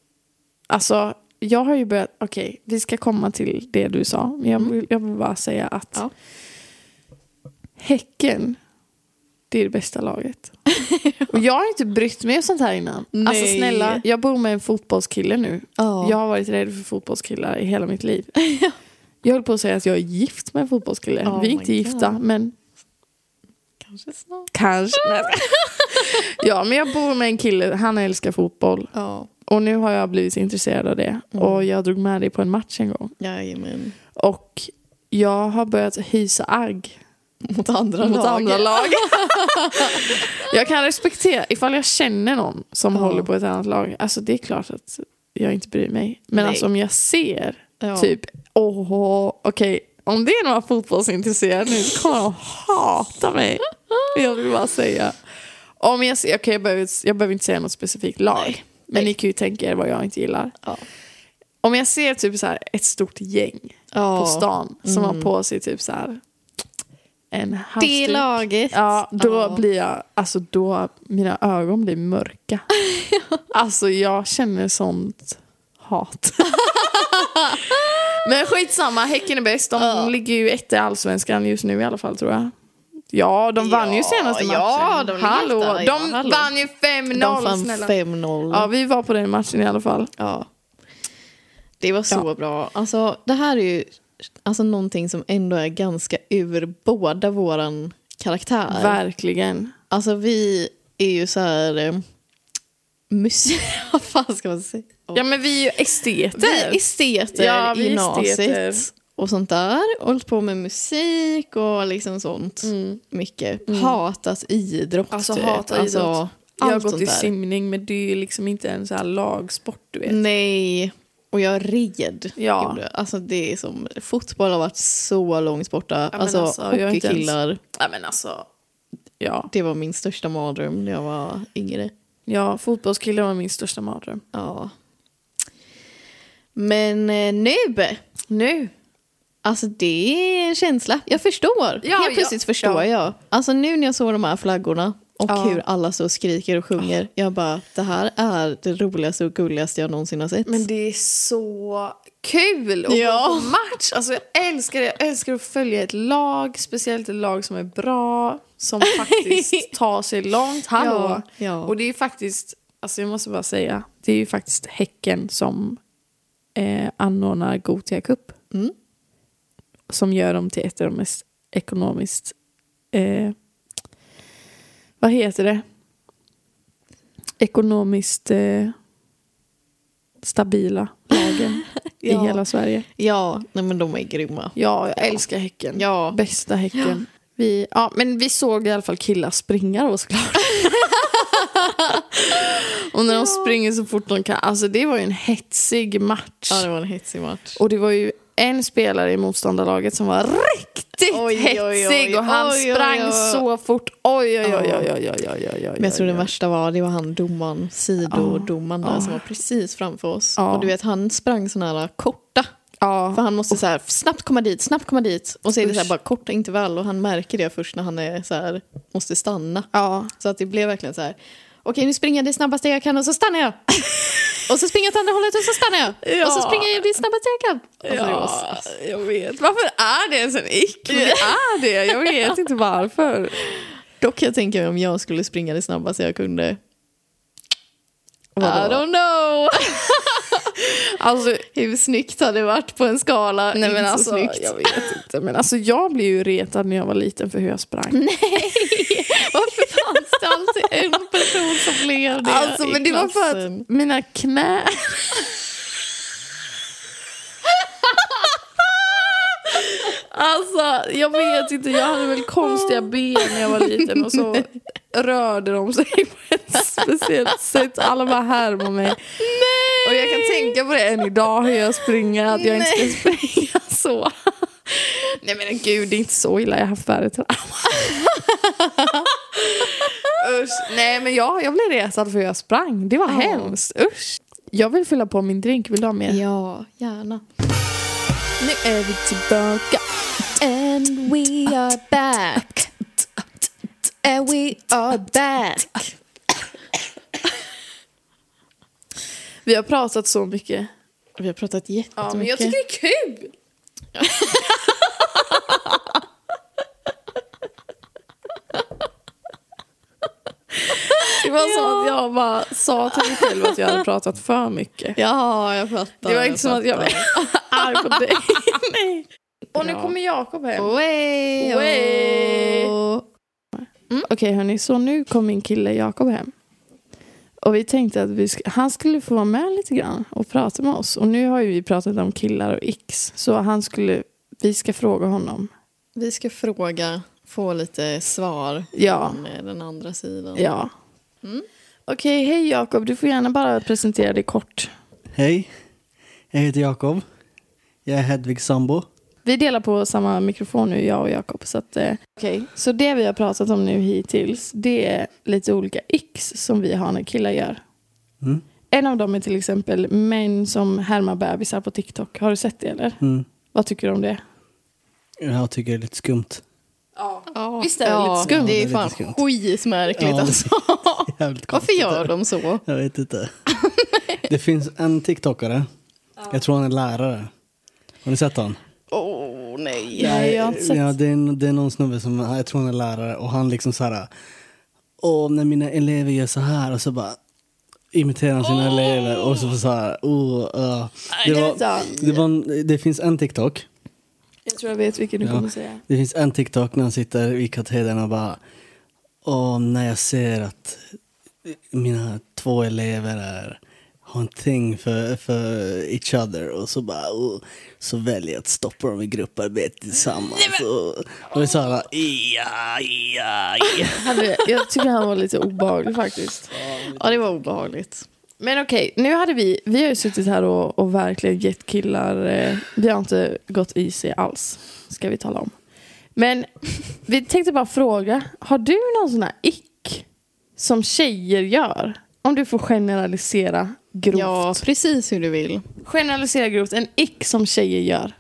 Alltså, jag har ju börjat... Okej, vi ska komma till det du sa. Men jag vill, jag vill bara säga att Ja. Häcken, det är det bästa laget. [laughs] och jag har inte brytt mig om sånt här innan. Alltså Nej. snälla, jag bor med en fotbollskille nu. Ja. Jag har varit rädd för fotbollskillar i hela mitt liv. [laughs] Jag höll på att säga att jag är gift med en fotbollskille. Oh Vi är inte God. gifta, men Kanske snart. kanske. [laughs] Ja, men jag bor med en kille, han älskar fotboll. Ja. Och nu har jag blivit intresserad av det. Mm. Och jag drog med dig på en match en gång. Jajamän. Och jag har börjat hysa agg Mot andra mot lag. andra lag. [laughs] jag kan respektera, ifall jag känner någon som Ja. håller på ett annat lag. Alltså det är klart att jag inte bryr mig. Men Nej. alltså om jag ser Ja. typ, åh, okej, om det är några fotbollsintresserade nu kommer de hata mig. [laughs] Jag vill bara säga. Om jag ser, okej jag, behöver, jag behöver inte säga något specifikt lag. Nej. Men ni kan ju tänka er vad jag inte gillar. Ja. Om jag ser typ så här ett stort gäng Ja. på stan som har på sig typ så här en Det halsduk. laget. Ja, då Ja. blir jag, alltså då, mina ögon blir mörka. [laughs] alltså jag känner sånt hat. [laughs] Men skitsamma, Häcken är bäst. De Ja. ligger ju etta i allsvenskan just nu i alla fall tror jag. Ja, de vann ju Ja, senaste matchen. ja, de hallå, etta, ja, de hallå. vann ju 5-0 De fann snälla. 5-0. Ja, vi var på den matchen i alla fall. Ja. Det var så Ja. bra. Alltså, det här är ju alltså, någonting som ändå är ganska ur båda våran karaktär. Verkligen. Alltså vi är ju så här... Eh, musik... [laughs] Vad fan ska man säga? Ja, men vi är ju esteter. Vi är esteter Ja, i gymnasiet. esteter. Och sånt där. Hållit på med musik och liksom sånt. Mycket. Hatat idrott. Mm. Alltså typ. hata idrott. Alltså, Jag har gått i där. simning men det är ju liksom inte en så här lagsport du vet. Nej, och jag red. Ja. Alltså det är som, fotboll har varit så långt borta. men alltså, alltså, hockeykillar, Nej men alltså, ja. det var min största mardröm när jag var yngre. Ja, fotbollskille var min största mardröm. Ja. Men eh, nu, Nu? Alltså det är en känsla. Jag förstår. Ja, Helt ja, plötsligt förstår ja. jag. Alltså nu när jag såg de här flaggorna och Ja. hur alla så skriker och sjunger. Jag bara, det här är det roligaste och gulligaste jag någonsin har sett. Men det är så kul att Ja. gå på match. Alltså jag älskar det. Jag älskar att följa ett lag, speciellt ett lag som är bra, som [laughs] faktiskt tar sig långt. Hallå! Ja, ja. Och det är faktiskt, alltså jag måste bara säga, det är ju faktiskt Häcken som eh, anordnar Gothia Cup. Mm. Som gör dem till ett av de mest ekonomiskt, eh, vad heter det? Ekonomiskt eh, stabila lagen [laughs] i Ja. hela Sverige. Ja, nej men de är grymma. Ja, jag älskar Häcken. Ja. Bästa Häcken. Vi, ja, men vi såg i alla fall killar springa då såklart. [laughs] och när de springer så fort de kan. Alltså det var ju en hetsig match. Ja, det var en hetsig match. Och det var ju en spelare i motståndarlaget som var riktigt Oj, oj, oj. hetsig. Och han Oj, oj, sprang oj. så fort. Oj, oj, oj, oj, oj, oj, oj, oj, oj. Men jag tror oj, det oj. värsta var, det var han domaren, sidodomaren där Ja. som var precis framför oss. Ja. Och du vet, han sprang såna här korta. För han måste så här, snabbt komma dit, snabbt komma dit. Och så är det så här, bara korta intervall och han märker det först när han är så här, måste stanna. Så att det blev verkligen så här, okej nu springer jag det snabbaste jag kan och så stannar jag. [laughs] och så springer jag åt andra hållet och så stannar jag. Ja. Och så springer jag det snabbaste jag kan. Alltså, Ja, jag vet. Varför är det ens en ick? Det är det. Jag vet inte varför. Dock jag tänka mig om jag skulle springa det snabbaste jag kunde. I Vadå? don't know. [laughs] Alltså, Hur snyggt hade det varit på en skala? nej men alltså, jag vet inte. Men alltså jag blev ju retad när jag var liten för hur jag sprang. [laughs] Varför det alltid en person som blev det Alltså men det var för klassen? att mina knän... Alltså jag vet inte, jag hade väl konstiga ben när jag var liten och så rörde de sig på ett speciellt sätt. Alla bara härmade mig. Och jag kan tänka på det än idag hur jag springer, att jag inte ska springa så. Nej men gud, det är inte så illa, jag har haft värre trauma. Usch. Nej men jag, jag blev retad för jag sprang, det var Ja. hemskt. Usch. Jag vill fylla på min drink, vill du ha mer? Ja, gärna. Nu är vi tillbaka. And we are back. And we are back. Vi har pratat så mycket. Vi har pratat jättemycket. Ja, men jag tycker det är kul. [laughs] Det var som att jag bara sa till mig själv att jag hade pratat för mycket. Ja, jag fattar. Det var inte som att jag var arg på dig. [laughs] Nej. Och nu Bra. kommer Jakob hem. Way, Way. oh. Okej hörni, så nu kom min kille Jakob hem. Och vi tänkte att vi sk- han skulle få vara med lite grann och prata med oss. Och nu har ju vi pratat om killar och x. Så han skulle, vi ska fråga honom. Vi ska fråga, få lite svar Ja. från eh, den andra sidan. Ja. Okej, hej Jakob. Du får gärna bara presentera dig kort. Hej, jag heter Jakob. Jag är Hedvigs sambo. Vi delar på samma mikrofon nu, jag och Jakob. Så, att, eh, okej. så det vi har pratat om nu hittills, det är lite olika x som vi har när killar gör. Mm. En av dem är till exempel män som härmar bebisar på TikTok. Har du sett det eller? Mm. Vad tycker du om det? Jag tycker det är lite skumt. Ja. Visst är det lite skumt? Det är fan skitmärkligt Ja, alltså. [laughs] Varför gör de så? Jag vet inte. [laughs] det finns en TikTokare. Jag tror han är lärare. Har ni sett honom? Åh nej. Nej, jag har inte sett. Ja, det, är, det är någon snubbe som, jag tror han är lärare och han liksom så här. Åh, när mina elever gör så här och så bara imiterar han sina elever och så så här. Oh, uh. det, var, det, var, det finns en TikTok. Jag tror jag vet vilken du Ja. kommer säga. Det finns en TikTok när han sitter i katedern och bara Åh, när jag ser att mina två elever är, har en thing för, för each other och så bara åh, så väljer jag att stoppa dem i grupparbete tillsammans. Och, och är så här, ja, ja, ja. [laughs] Jag tycker han var lite obehaglig faktiskt. Ja, det var obehagligt. Men okej, nu hade vi, vi har ju suttit här och, och verkligen gett killar, eh, vi har inte gått i sig alls, ska vi tala om. Men vi tänkte bara fråga, har du någon sån här ick som tjejer gör? Om du får generalisera grovt. Ja, precis hur du vill. Generalisera grovt, en ick som tjejer gör.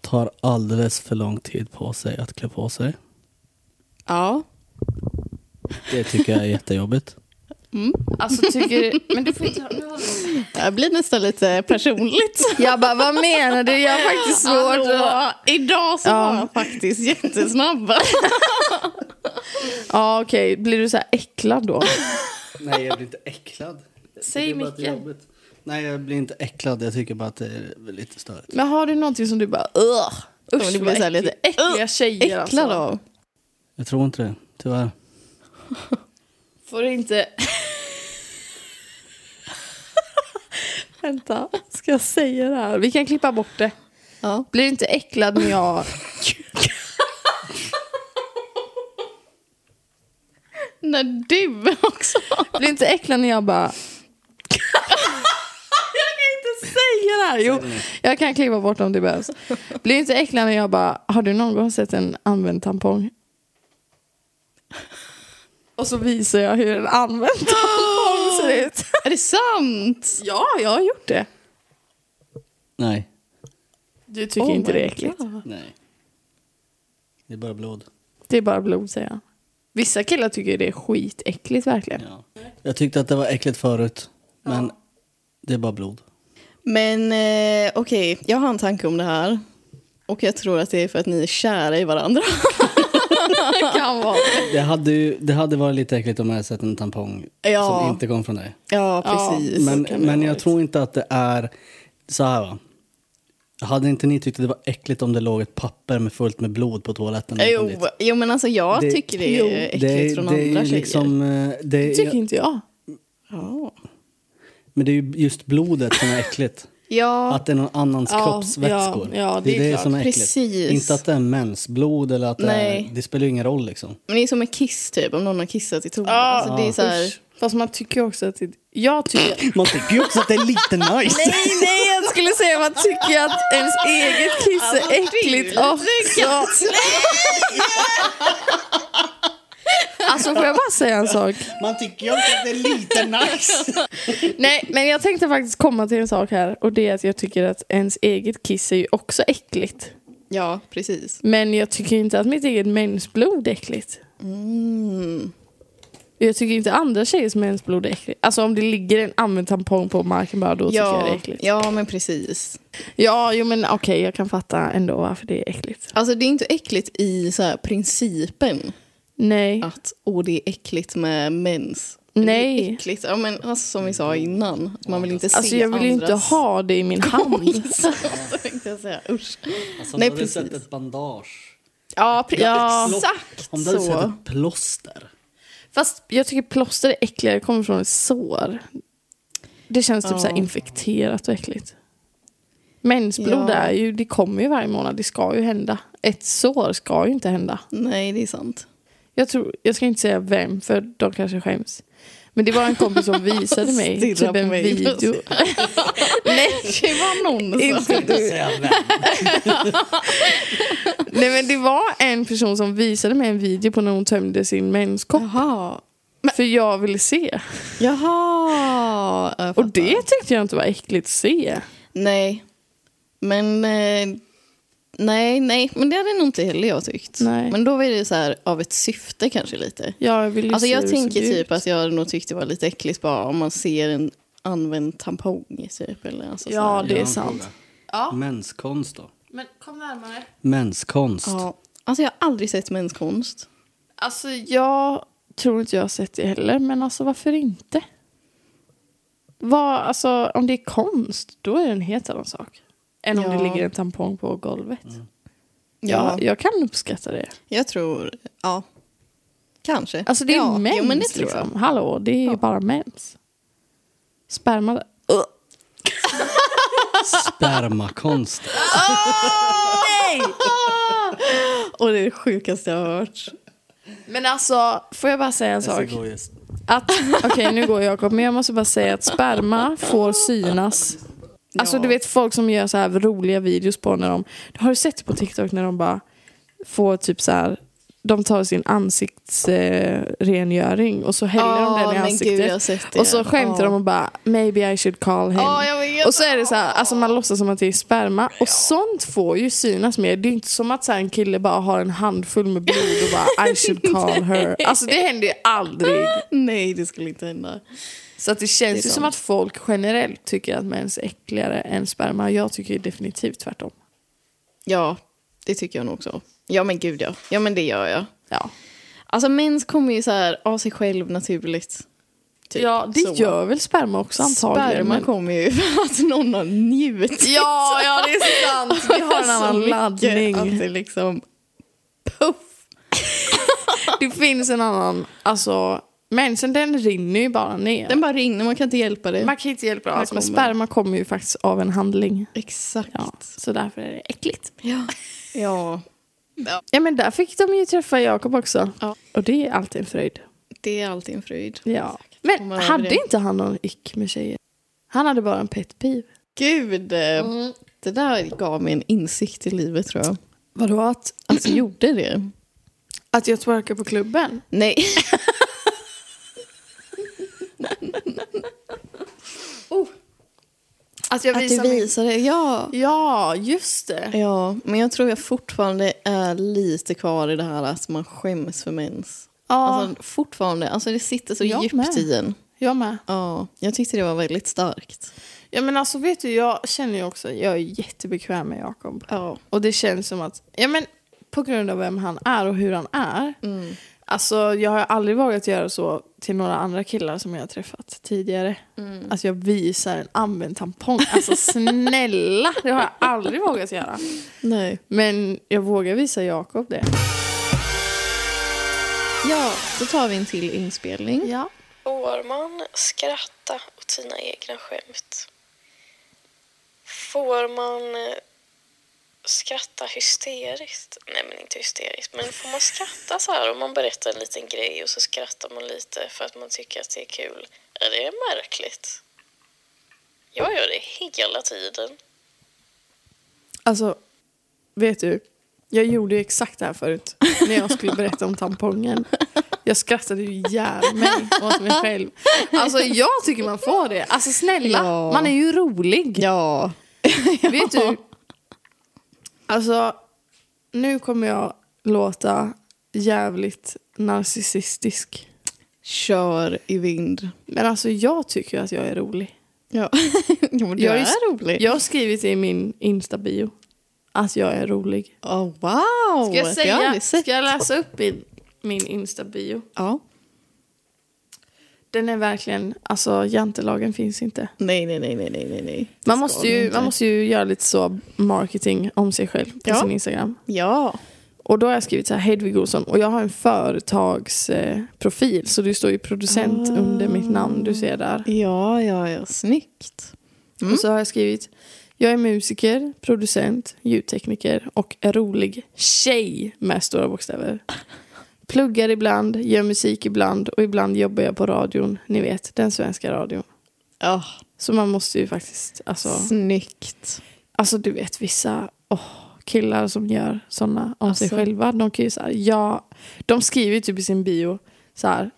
Tar alldeles för lång tid på sig att klä på sig. Ja. Det tycker jag är jättejobbigt. Alltså tycker men du får inte du- Det blir nästan lite personligt. Jag bara, vad menar du? Jag har faktiskt svårt att... Idag så Ja. var jag faktiskt jättesnabb. Ja okej, blir du så här äcklad då? Nej, jag blir inte äcklad. Säg jobbigt. Nej, jag blir inte äcklad. Jag tycker bara att det är lite störigt. Men har du någonting som du bara, ugh, usch det blir så här lite, äckliga tjejer Äcklad alltså. av. Jag tror inte det, tyvärr. Får du inte... Vänta, ska jag säga det här? Vi kan klippa bort det. Ja. Blir inte äcklad när jag... När du också. Blir inte äcklad när jag bara... jag kan inte säga det här. Jo, jag kan klippa bort om det behövs. Blir inte äcklad när jag bara, har du någon gång sett en använd tampong? Och så visar jag hur en använd tampong ser ut. Är det sant? Ja, jag har gjort det. Nej. Du tycker Oh inte det är äckligt? God. Nej. Det är bara blod. Det är bara blod säger jag. Vissa killar tycker det är skitäckligt verkligen. Ja. Jag tyckte att det var äckligt förut, men det är bara blod. Men eh, okej, jag har en tanke om det här. Och jag tror att det är för att ni är kära i varandra. [laughs] [laughs] kan vara. Det hade, det hade varit lite äckligt om jag hade sett en tampong Ja. som inte kom från dig. Ja, precis. Men, men jag tror inte att det är så här va. Hade inte ni tyckt att det var äckligt om det låg ett papper med fullt med blod på toaletten? Jo, jo, men alltså jag Det- tycker det är äckligt det, från det andra ju tjejer. liksom, det tycker inte jag. Ja. Men det är ju just blodet som är äckligt. Ja, Att det är någon annans Ja, kroppsvätskor. ja, ja, det är det är det klart. som är äckligt. Precis. Inte att det är mensblod eller att det Nej. är... Det spelar ju ingen roll liksom. men det är som en kiss typ, om någon har kissat i toan. Ja, alltså, det är så här, Usch. Fast man tycker också att det... Jag tycker... [laughs] Man tycker också att det är lite nice. Nej, nej, jag skulle säga man tycker att ens eget kiss är äckligt också. [laughs] Alltså får jag bara säga en sak? Man tycker ju också att det är lite nice. [laughs] Nej, men jag tänkte faktiskt komma till en sak här. Och det är att jag tycker att ens eget kiss är ju också äckligt. ja, precis. Men jag tycker inte att mitt eget mensblod är äckligt. Mm. Jag tycker inte andra tjejers mensblod är äckligt. Alltså om det ligger en använd tampong på marken bara då tycker jag det är Ja, äckligt. ja, men precis. Ja, jo men okej jag kan fatta ändå varför det är äckligt. Alltså det är inte äckligt i så här, principen Nej. att åh, det är äckligt med mens. Nej. Det är äckligt. Ja, men alltså, som vi sa innan, man vill inte se Alltså jag vill ju inte ha det i min hand. [laughs] Jag säga. Usch. Alltså, Nej, om du hade sett precis. ett bandage. Ja, pre- Ja. exakt Om du hade sett ett plåster. Fast jag tycker plåster är äckligare, det kommer från ett sår. Det känns typ Ja. så här infekterat och äckligt. Mensblod Ja. är ju, det kommer ju varje månad, det ska ju hända. Ett sår ska ju inte hända. Nej, det är sant. Jag, tror, jag ska inte säga vem, för de kanske skäms. Men det var en kompis som visade mig [laughs] Stirra typ en mig. video. [laughs] Nej, det var någon som... Inte du. [laughs] Nej men det var en person som visade mig en video på när hon tömde sin menskopp. Jaha. För jag ville se. Jaha. Och det tyckte jag inte var äckligt att se. Nej. Men... Eh, nej, nej. Men det hade nog inte heller jag tyckt. Nej. Men då var det så här av ett syfte kanske lite. Ja, jag ville ju Alltså jag tänker typ ut. att jag nog tyckte det var lite äckligt bara om man ser en använd tampong typ. Eller alltså så Ja, här. det är sant. Ja, Menskonst då? men kom närmare. Menskonst. ja. Alltså jag har aldrig sett menskonst. Alltså jag tror inte jag har sett det heller, men alltså varför inte? Vad, alltså, om det är konst, då är det en helt annan sak. Än om Ja. det ligger en tampong på golvet. Ja. Ja, jag kan uppskatta det. Jag tror, ja. Kanske. Alltså det är ja, mens Jo, men det tror liksom. jag. Hallå, det är ju Ja. bara mens. Sperma. Ugh. Spermakonst. [laughs] Nej! [laughs] Och det är det sjukaste jag har hört. Men alltså, får jag bara säga en sak? Att, okej nu går Jakob, men jag måste bara säga att sperma får synas. Alltså Ja. du vet folk som gör så här roliga videos på när de, har du sett på TikTok när de bara får typ så här, de tar sin ansiktsrengöring eh, och så häller de den i ansiktet. gud, och så skämtar Ja. de och bara maybe I should call him. Vet. och så är det så här, alltså man låtsas som att det är sperma. Och sånt får ju synas mer. Det är inte som att så en kille bara har en handfull med blod och bara I should call her. [laughs] Alltså det händer ju aldrig. Nej, det skulle inte hända. Så att det Det känns är ju som att folk generellt tycker att mens är äckligare än sperma. Jag tycker definitivt tvärtom. Ja, det tycker jag nog också. Ja, men gud ja. Ja, men det gör jag. Ja, Alltså mens kommer ju så här av sig själv naturligt. Typ. ja det Så. gör väl sperma också antagligen. Sperma men- kommer ju för [laughs] att någon har njutit. Ja, ja det är sant. Vi har en så annan laddning. Att det liksom... Puff! [laughs] Det finns en annan, alltså mensen den rinner ju bara ner. Den bara rinner, man kan inte hjälpa det. Man kan inte hjälpa det alls, men sperma kommer ju faktiskt av en handling. Exakt. Ja, så därför är det äckligt. Ja. ja. Ja men där fick de ju träffa Jakob också. Ja. Och det är alltid en fröjd. Det är alltid en fröjd. Ja. Men hade det. inte han någon ick med tjejer? Han hade bara en pet peeve. Gud, eh, det där gav mig en insikt i livet tror jag. Vadå att, Alltså gjorde det? att jag twerkar på klubben? Nej. [laughs] Att jag Att du visar min... visade, ja. Ja, just det. Ja, men jag tror jag fortfarande är lite kvar i det här att man skäms för mens. Ja, Alltså fortfarande, alltså det sitter så Jag djupt med. i en. jag med. Ja, jag tyckte det var väldigt starkt. Ja men alltså vet du, jag känner ju också, jag är jättebekväm med Jakob. Ja. Och det känns som att, ja men på grund av vem han är och hur han är. Mm. Alltså jag har aldrig vågat göra så till några andra killar som jag har träffat tidigare. Mm. Alltså jag visar en använd tampong. Alltså [laughs] snälla, det har jag aldrig vågat göra. Nej. Men jag vågar visa Jakob det. Ja, då tar vi en till inspelning. Ja. Får man skratta åt sina egna skämt? Får man eh, skratta hysteriskt? Nej, men inte hysteriskt. Men får man skratta så här om man berättar en liten grej och så skrattar man lite för att man tycker att det är kul? Är det märkligt? Jag gör det hela tiden. Alltså, vet du? Jag gjorde ju exakt det här förut. När jag skulle berätta om tampongen. Jag skrattade ju ihjäl mig åt mig själv. Alltså jag tycker man får det. Alltså snälla, Ja. man är ju rolig. Ja. Vet du? Alltså, nu kommer jag låta jävligt narcissistisk. Kör i vind. Men alltså jag tycker att jag är rolig. Ja, [laughs] jo, men du Jag är, är- rolig. Jag har skrivit i min Insta-bio att jag är rolig. Oh, wow! Ska jag, säga, sett. ska jag läsa upp min, min Insta-bio? Ja. Den är verkligen, alltså jantelagen finns inte. Nej, nej, nej, nej, nej, nej. Det Man måste, ju, inte. man måste ju göra lite så marketing om sig själv på Ja. sin Instagram. Ja. Och då har jag skrivit så här, Hedvig Olsson, och jag har en företagsprofil, eh, profil, så det står ju producent Ah. under mitt namn, du ser där. Ja, ja, ja. Snyggt. Mm. Och så har jag skrivit, jag är musiker, producent, ljudtekniker och rolig tjej med stora bokstäver. Pluggar ibland, gör musik ibland och ibland jobbar jag på radion, ni vet, den svenska radion. Ja. Så man måste ju faktiskt, alltså, Snyggt. alltså du vet vissa åh, killar som gör sådana sig Alltså. själva. De kan ju så här, ja, de skriver ju typ i sin bio så här,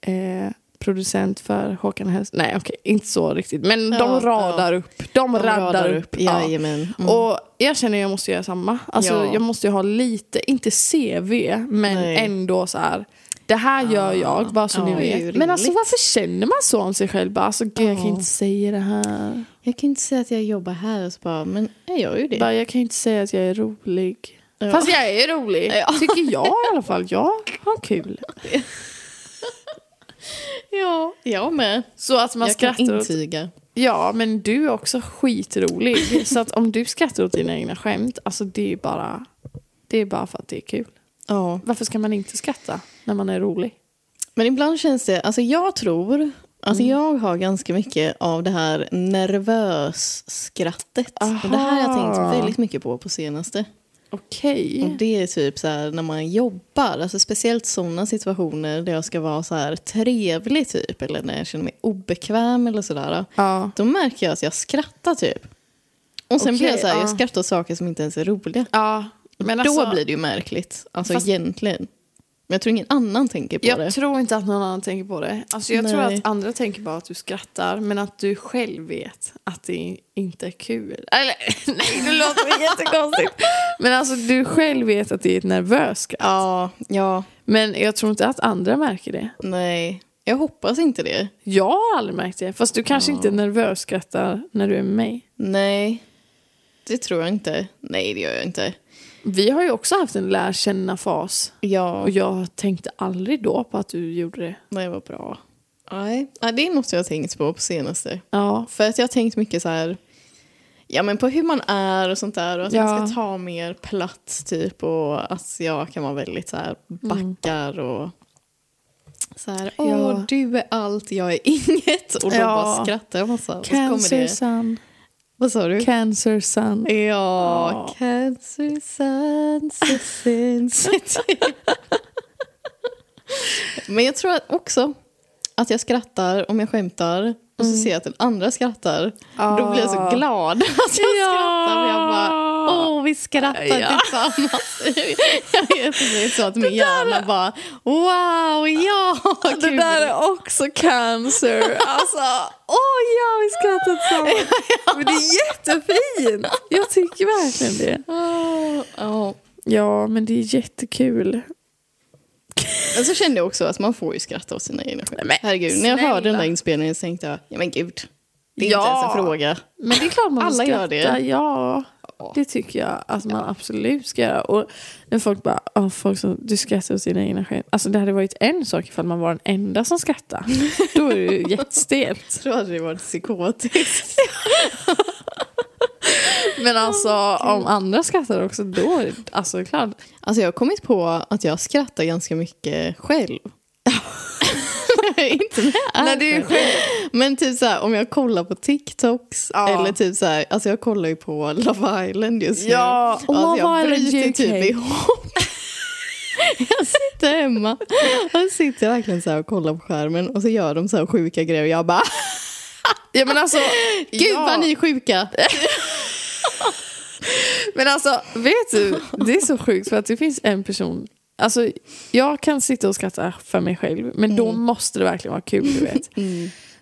eh, producent för Håkan Hellström. Nej okej, inte så riktigt. Men Ja, de radar upp. De, De raddar upp. Ja. Mm. Och jag känner att jag måste göra samma. Alltså, Ja. Jag måste ju ha lite, inte CV, men Nej. ändå så här. Det här gör jag, bara så Ja, ni vet. Men alltså varför känner man så om sig själv? Bara, Alltså, gud, jag kan Ja. inte säga det här. Jag kan inte säga att jag jobbar här och så bara, men jag gör ju det. Bara, jag kan inte säga att jag är rolig. Ja. Fast jag är rolig, Ja. tycker jag i alla fall. Jag har kul. [laughs] Ja, jag med. Så att man jag kan skrattar åt... intyga. Ja, men du är också skitrolig. [laughs] så att om du skrattar åt dina egna skämt, alltså det är bara... Det är bara för att det är kul. Ja. Varför ska man inte skratta när man är rolig? Men ibland känns det, alltså jag tror, alltså Mm. jag har ganska mycket av det här nervös-skrattet. Det här har jag tänkt väldigt mycket på på senaste. Okej. Och det är typ så här när man jobbar, alltså speciellt sådana situationer där jag ska vara så här trevlig typ, eller när jag känner mig obekväm eller sådär. Ja. Då märker jag att jag skrattar typ. Och sen Okej, blir jag så här, ja. jag skrattar åt saker som inte ens är roliga. ja. Men Då alltså, blir det ju märkligt, alltså Fast- egentligen. Men jag tror ingen annan tänker på jag det. tror inte att någon annan tänker på det. Alltså jag tror Nej. att andra tänker bara att du skrattar, men att du själv vet att det inte är kul. Eller [laughs] nej, det låter jättekonstigt. Men alltså du själv vet att det är ett nervöst skratt. Ja, ja, Men jag tror inte att andra märker det. nej. Jag hoppas inte det. Jag har aldrig märkt det. Fast du kanske inte nervös skrattar när du är med mig. Nej, det tror jag inte. Nej, det gör jag inte. Vi har ju också haft en lär känna-fas. Ja, Och jag tänkte aldrig då på att du gjorde det. det var bra. Nej, det är något jag har tänkt på på senaste. Ja, För att jag har tänkt mycket så här, ja men på hur man är och sånt där och att Ja. jag ska ta mer plats typ och att jag kan vara väldigt så här backar och så här, åh Ja. du är allt, jag är [laughs] inget och då Ja. bara skrattar jag massa. Och så kommer cancer det, sun. Vad sa du? Cancer sun. Ja, Ja. cancer sun so sensitive. [laughs] Men jag tror också att jag skrattar om jag skämtar och så ser jag att den andra skrattar. Då blir jag så glad [laughs] att jag Ja. skrattar. Jag bara, åh vi skrattar Ja. tillsammans. [laughs] jag vet inte, det är så att min hjärna bara, wow, ja, Det kul. där är också cancer. [laughs] Alltså, åh ja, vi skrattar tillsammans. Men det är jättefint. Jag tycker verkligen det. Ja. Ja, men det är jättekul. Men så kände jag också att man får ju skratta åt sina egna skämt. men Herregud, när jag hörde den där inspelningen så tänkte jag, ja men gud. Det är Ja. inte ens en fråga. Men det är klart man Alla gör det. Ja, det tycker jag att man absolut ska göra. Och när folk bara, oh, folk som, du skrattar åt sina egna skämt. Alltså det hade varit en sak ifall man var den enda som skrattar. Då är det ju [laughs] jättestelt. Då hade det varit psykotiskt. [laughs] [laughs] Men alltså om andra skrattar också, då det alltså, klart. Alltså jag har kommit på att jag skrattar ganska mycket själv. [laughs] inte är När du är själv. Men typ så här, om jag kollar på TikToks Ja. eller typ så här, alltså jag kollar ju på Love Island just nu. Ja, alltså Love jag Island bryter typ ihop. [laughs] jag sitter hemma och sitter verkligen så här och kollar på skärmen och så gör de så här sjuka grejer och jag bara Ja, men alltså, Gud ja. vad ni är sjuka. [laughs] Men alltså, vet du, det är så sjukt för att det finns en person Alltså, jag kan sitta och skratta för mig själv, men då måste det verkligen vara kul, du vet.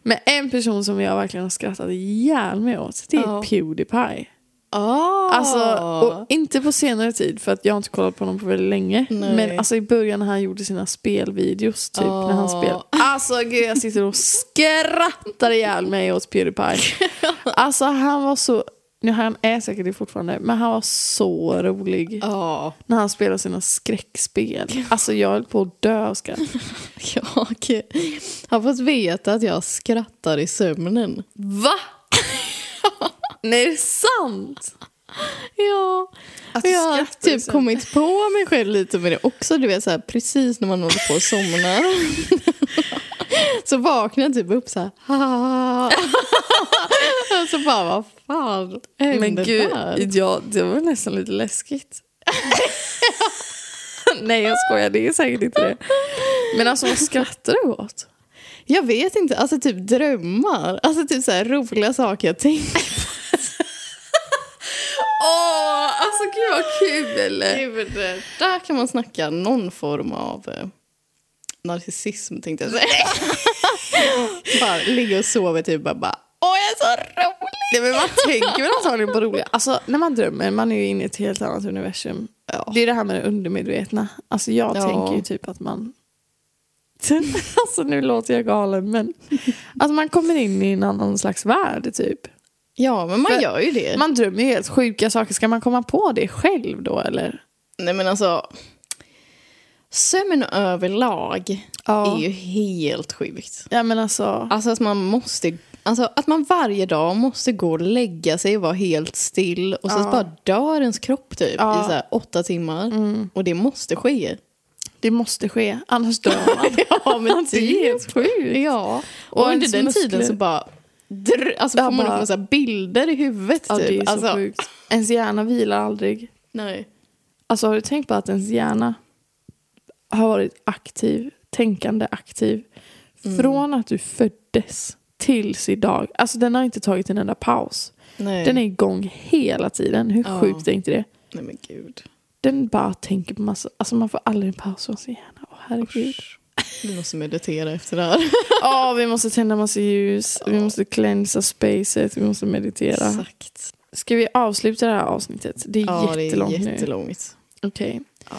Men en person som jag verkligen har skrattat ihjäl mig åt, det är Ja. Pewdiepie. Ah. Alltså, och inte på senare tid, för att jag har inte kollat på honom på väldigt länge. Nej. Men alltså i början när han gjorde sina spelvideos, typ, när han Ja. spelade. Alltså gud, jag sitter och skrattar ihjäl mig åt Pewdiepie. [laughs] Alltså han var så, nu han är säkert det fortfarande, men han var så rolig. Ja, När han spelade sina skräckspel. Alltså jag höll på att dö av skratt. [laughs] jag har fått veta att jag skrattar i sömnen. Va? [laughs] Nej, är det sant? [laughs] Ja, Att du jag har typ sömnen. kommit på mig själv lite med det också. Du vet, så här, precis när man håller på och somnar. [laughs] så vaknar jag typ upp så här. [laughs] och så bara, vad fan hände Men gud, där? ja, det var nästan lite läskigt. Nej jag skojar, det är säkert inte det. Men alltså vad skrattar du åt? Jag vet inte, alltså typ drömmar. Alltså typ så här roliga saker jag tänker Åh, alltså gud vad kul! Gud, där kan man snacka någon form av eh, narcissism tänkte jag säga. [laughs] bara ligga och sova typ bara, bara Åh jag är så rolig! Nej, men man tänker väl antagligen på roliga... Alltså när man drömmer, man är ju inne i ett helt annat universum. Ja. Det är det här med det undermedvetna. Alltså jag Ja. tänker ju typ att man... [laughs] alltså nu låter jag galen men... Alltså man kommer in i en annan slags värld typ. Ja, men man För- gör ju det. Man drömmer ju helt sjuka saker. Ska man komma på det själv då eller? Nej men alltså, sömn överlag Ja. är ju helt sjukt. Ja men alltså... Alltså att man måste, alltså att man varje dag måste gå och lägga sig och vara helt still och så Ja. bara dör ens kropp typ Ja. Mm. i så här åtta timmar. Och det måste ske. Det måste ske, annars dör man. [laughs] Ja men [laughs] det är helt sjukt. Ja, och, Och under den muskler. tiden så bara dr- alltså får man bara- massa bilder i huvudet Ja, typ. det är så alltså, sjukt. Ens hjärna vilar aldrig. Nej. Alltså har du tänkt på att ens hjärna har varit aktiv, tänkande aktiv från att du föddes tills idag. Alltså den har inte tagit en enda paus. Nej. Den är igång hela tiden. Hur Ja. sjukt är inte det? Nej men gud. Den bara tänker på massa, alltså man får aldrig en paus från sin hjärna. Åh herregud. Vi måste meditera efter det här. [laughs] Ja, vi måste tända massa ljus, vi måste cleansa spacet, vi måste meditera. Exakt. Ska vi avsluta det här avsnittet? Det är Ja, det jättelångt är nu. jättelångt. Okej. Ja.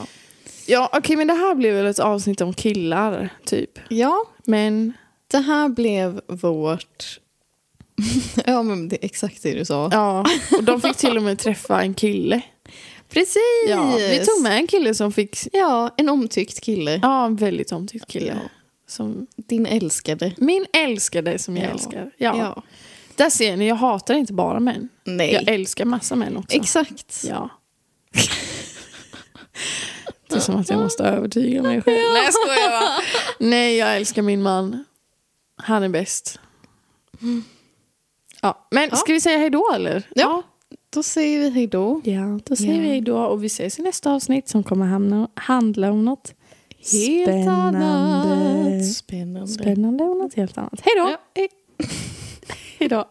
Ja, okej, men det här blev väl ett avsnitt om killar, typ. Ja, Men, det här blev vårt... [laughs] ja, men det är exakt det du sa. ja. Och de fick till och med träffa en kille. Precis! Ja, vi tog med en kille som fick, Ja, en omtyckt kille. ja, en väldigt omtyckt kille. Ja. Som, Din älskade. min älskade som jag Ja. älskar. Ja. Ja. Där ser ni, jag hatar inte bara män. Nej. Jag älskar massa män också. Exakt. Ja. Det är som att jag måste övertyga mig själv. Nej, jag skojar bara. Nej, jag älskar min man. Han är bäst. Ja, men ska vi säga hej då eller? Ja. Då säger vi hej då. Ja, då säger Ja. vi hej då och vi ses i nästa avsnitt som kommer hamna, handla om något Helt spännande. annat. Spännande. Spännande och något helt annat. Hej då! Ja, hej. Hej då!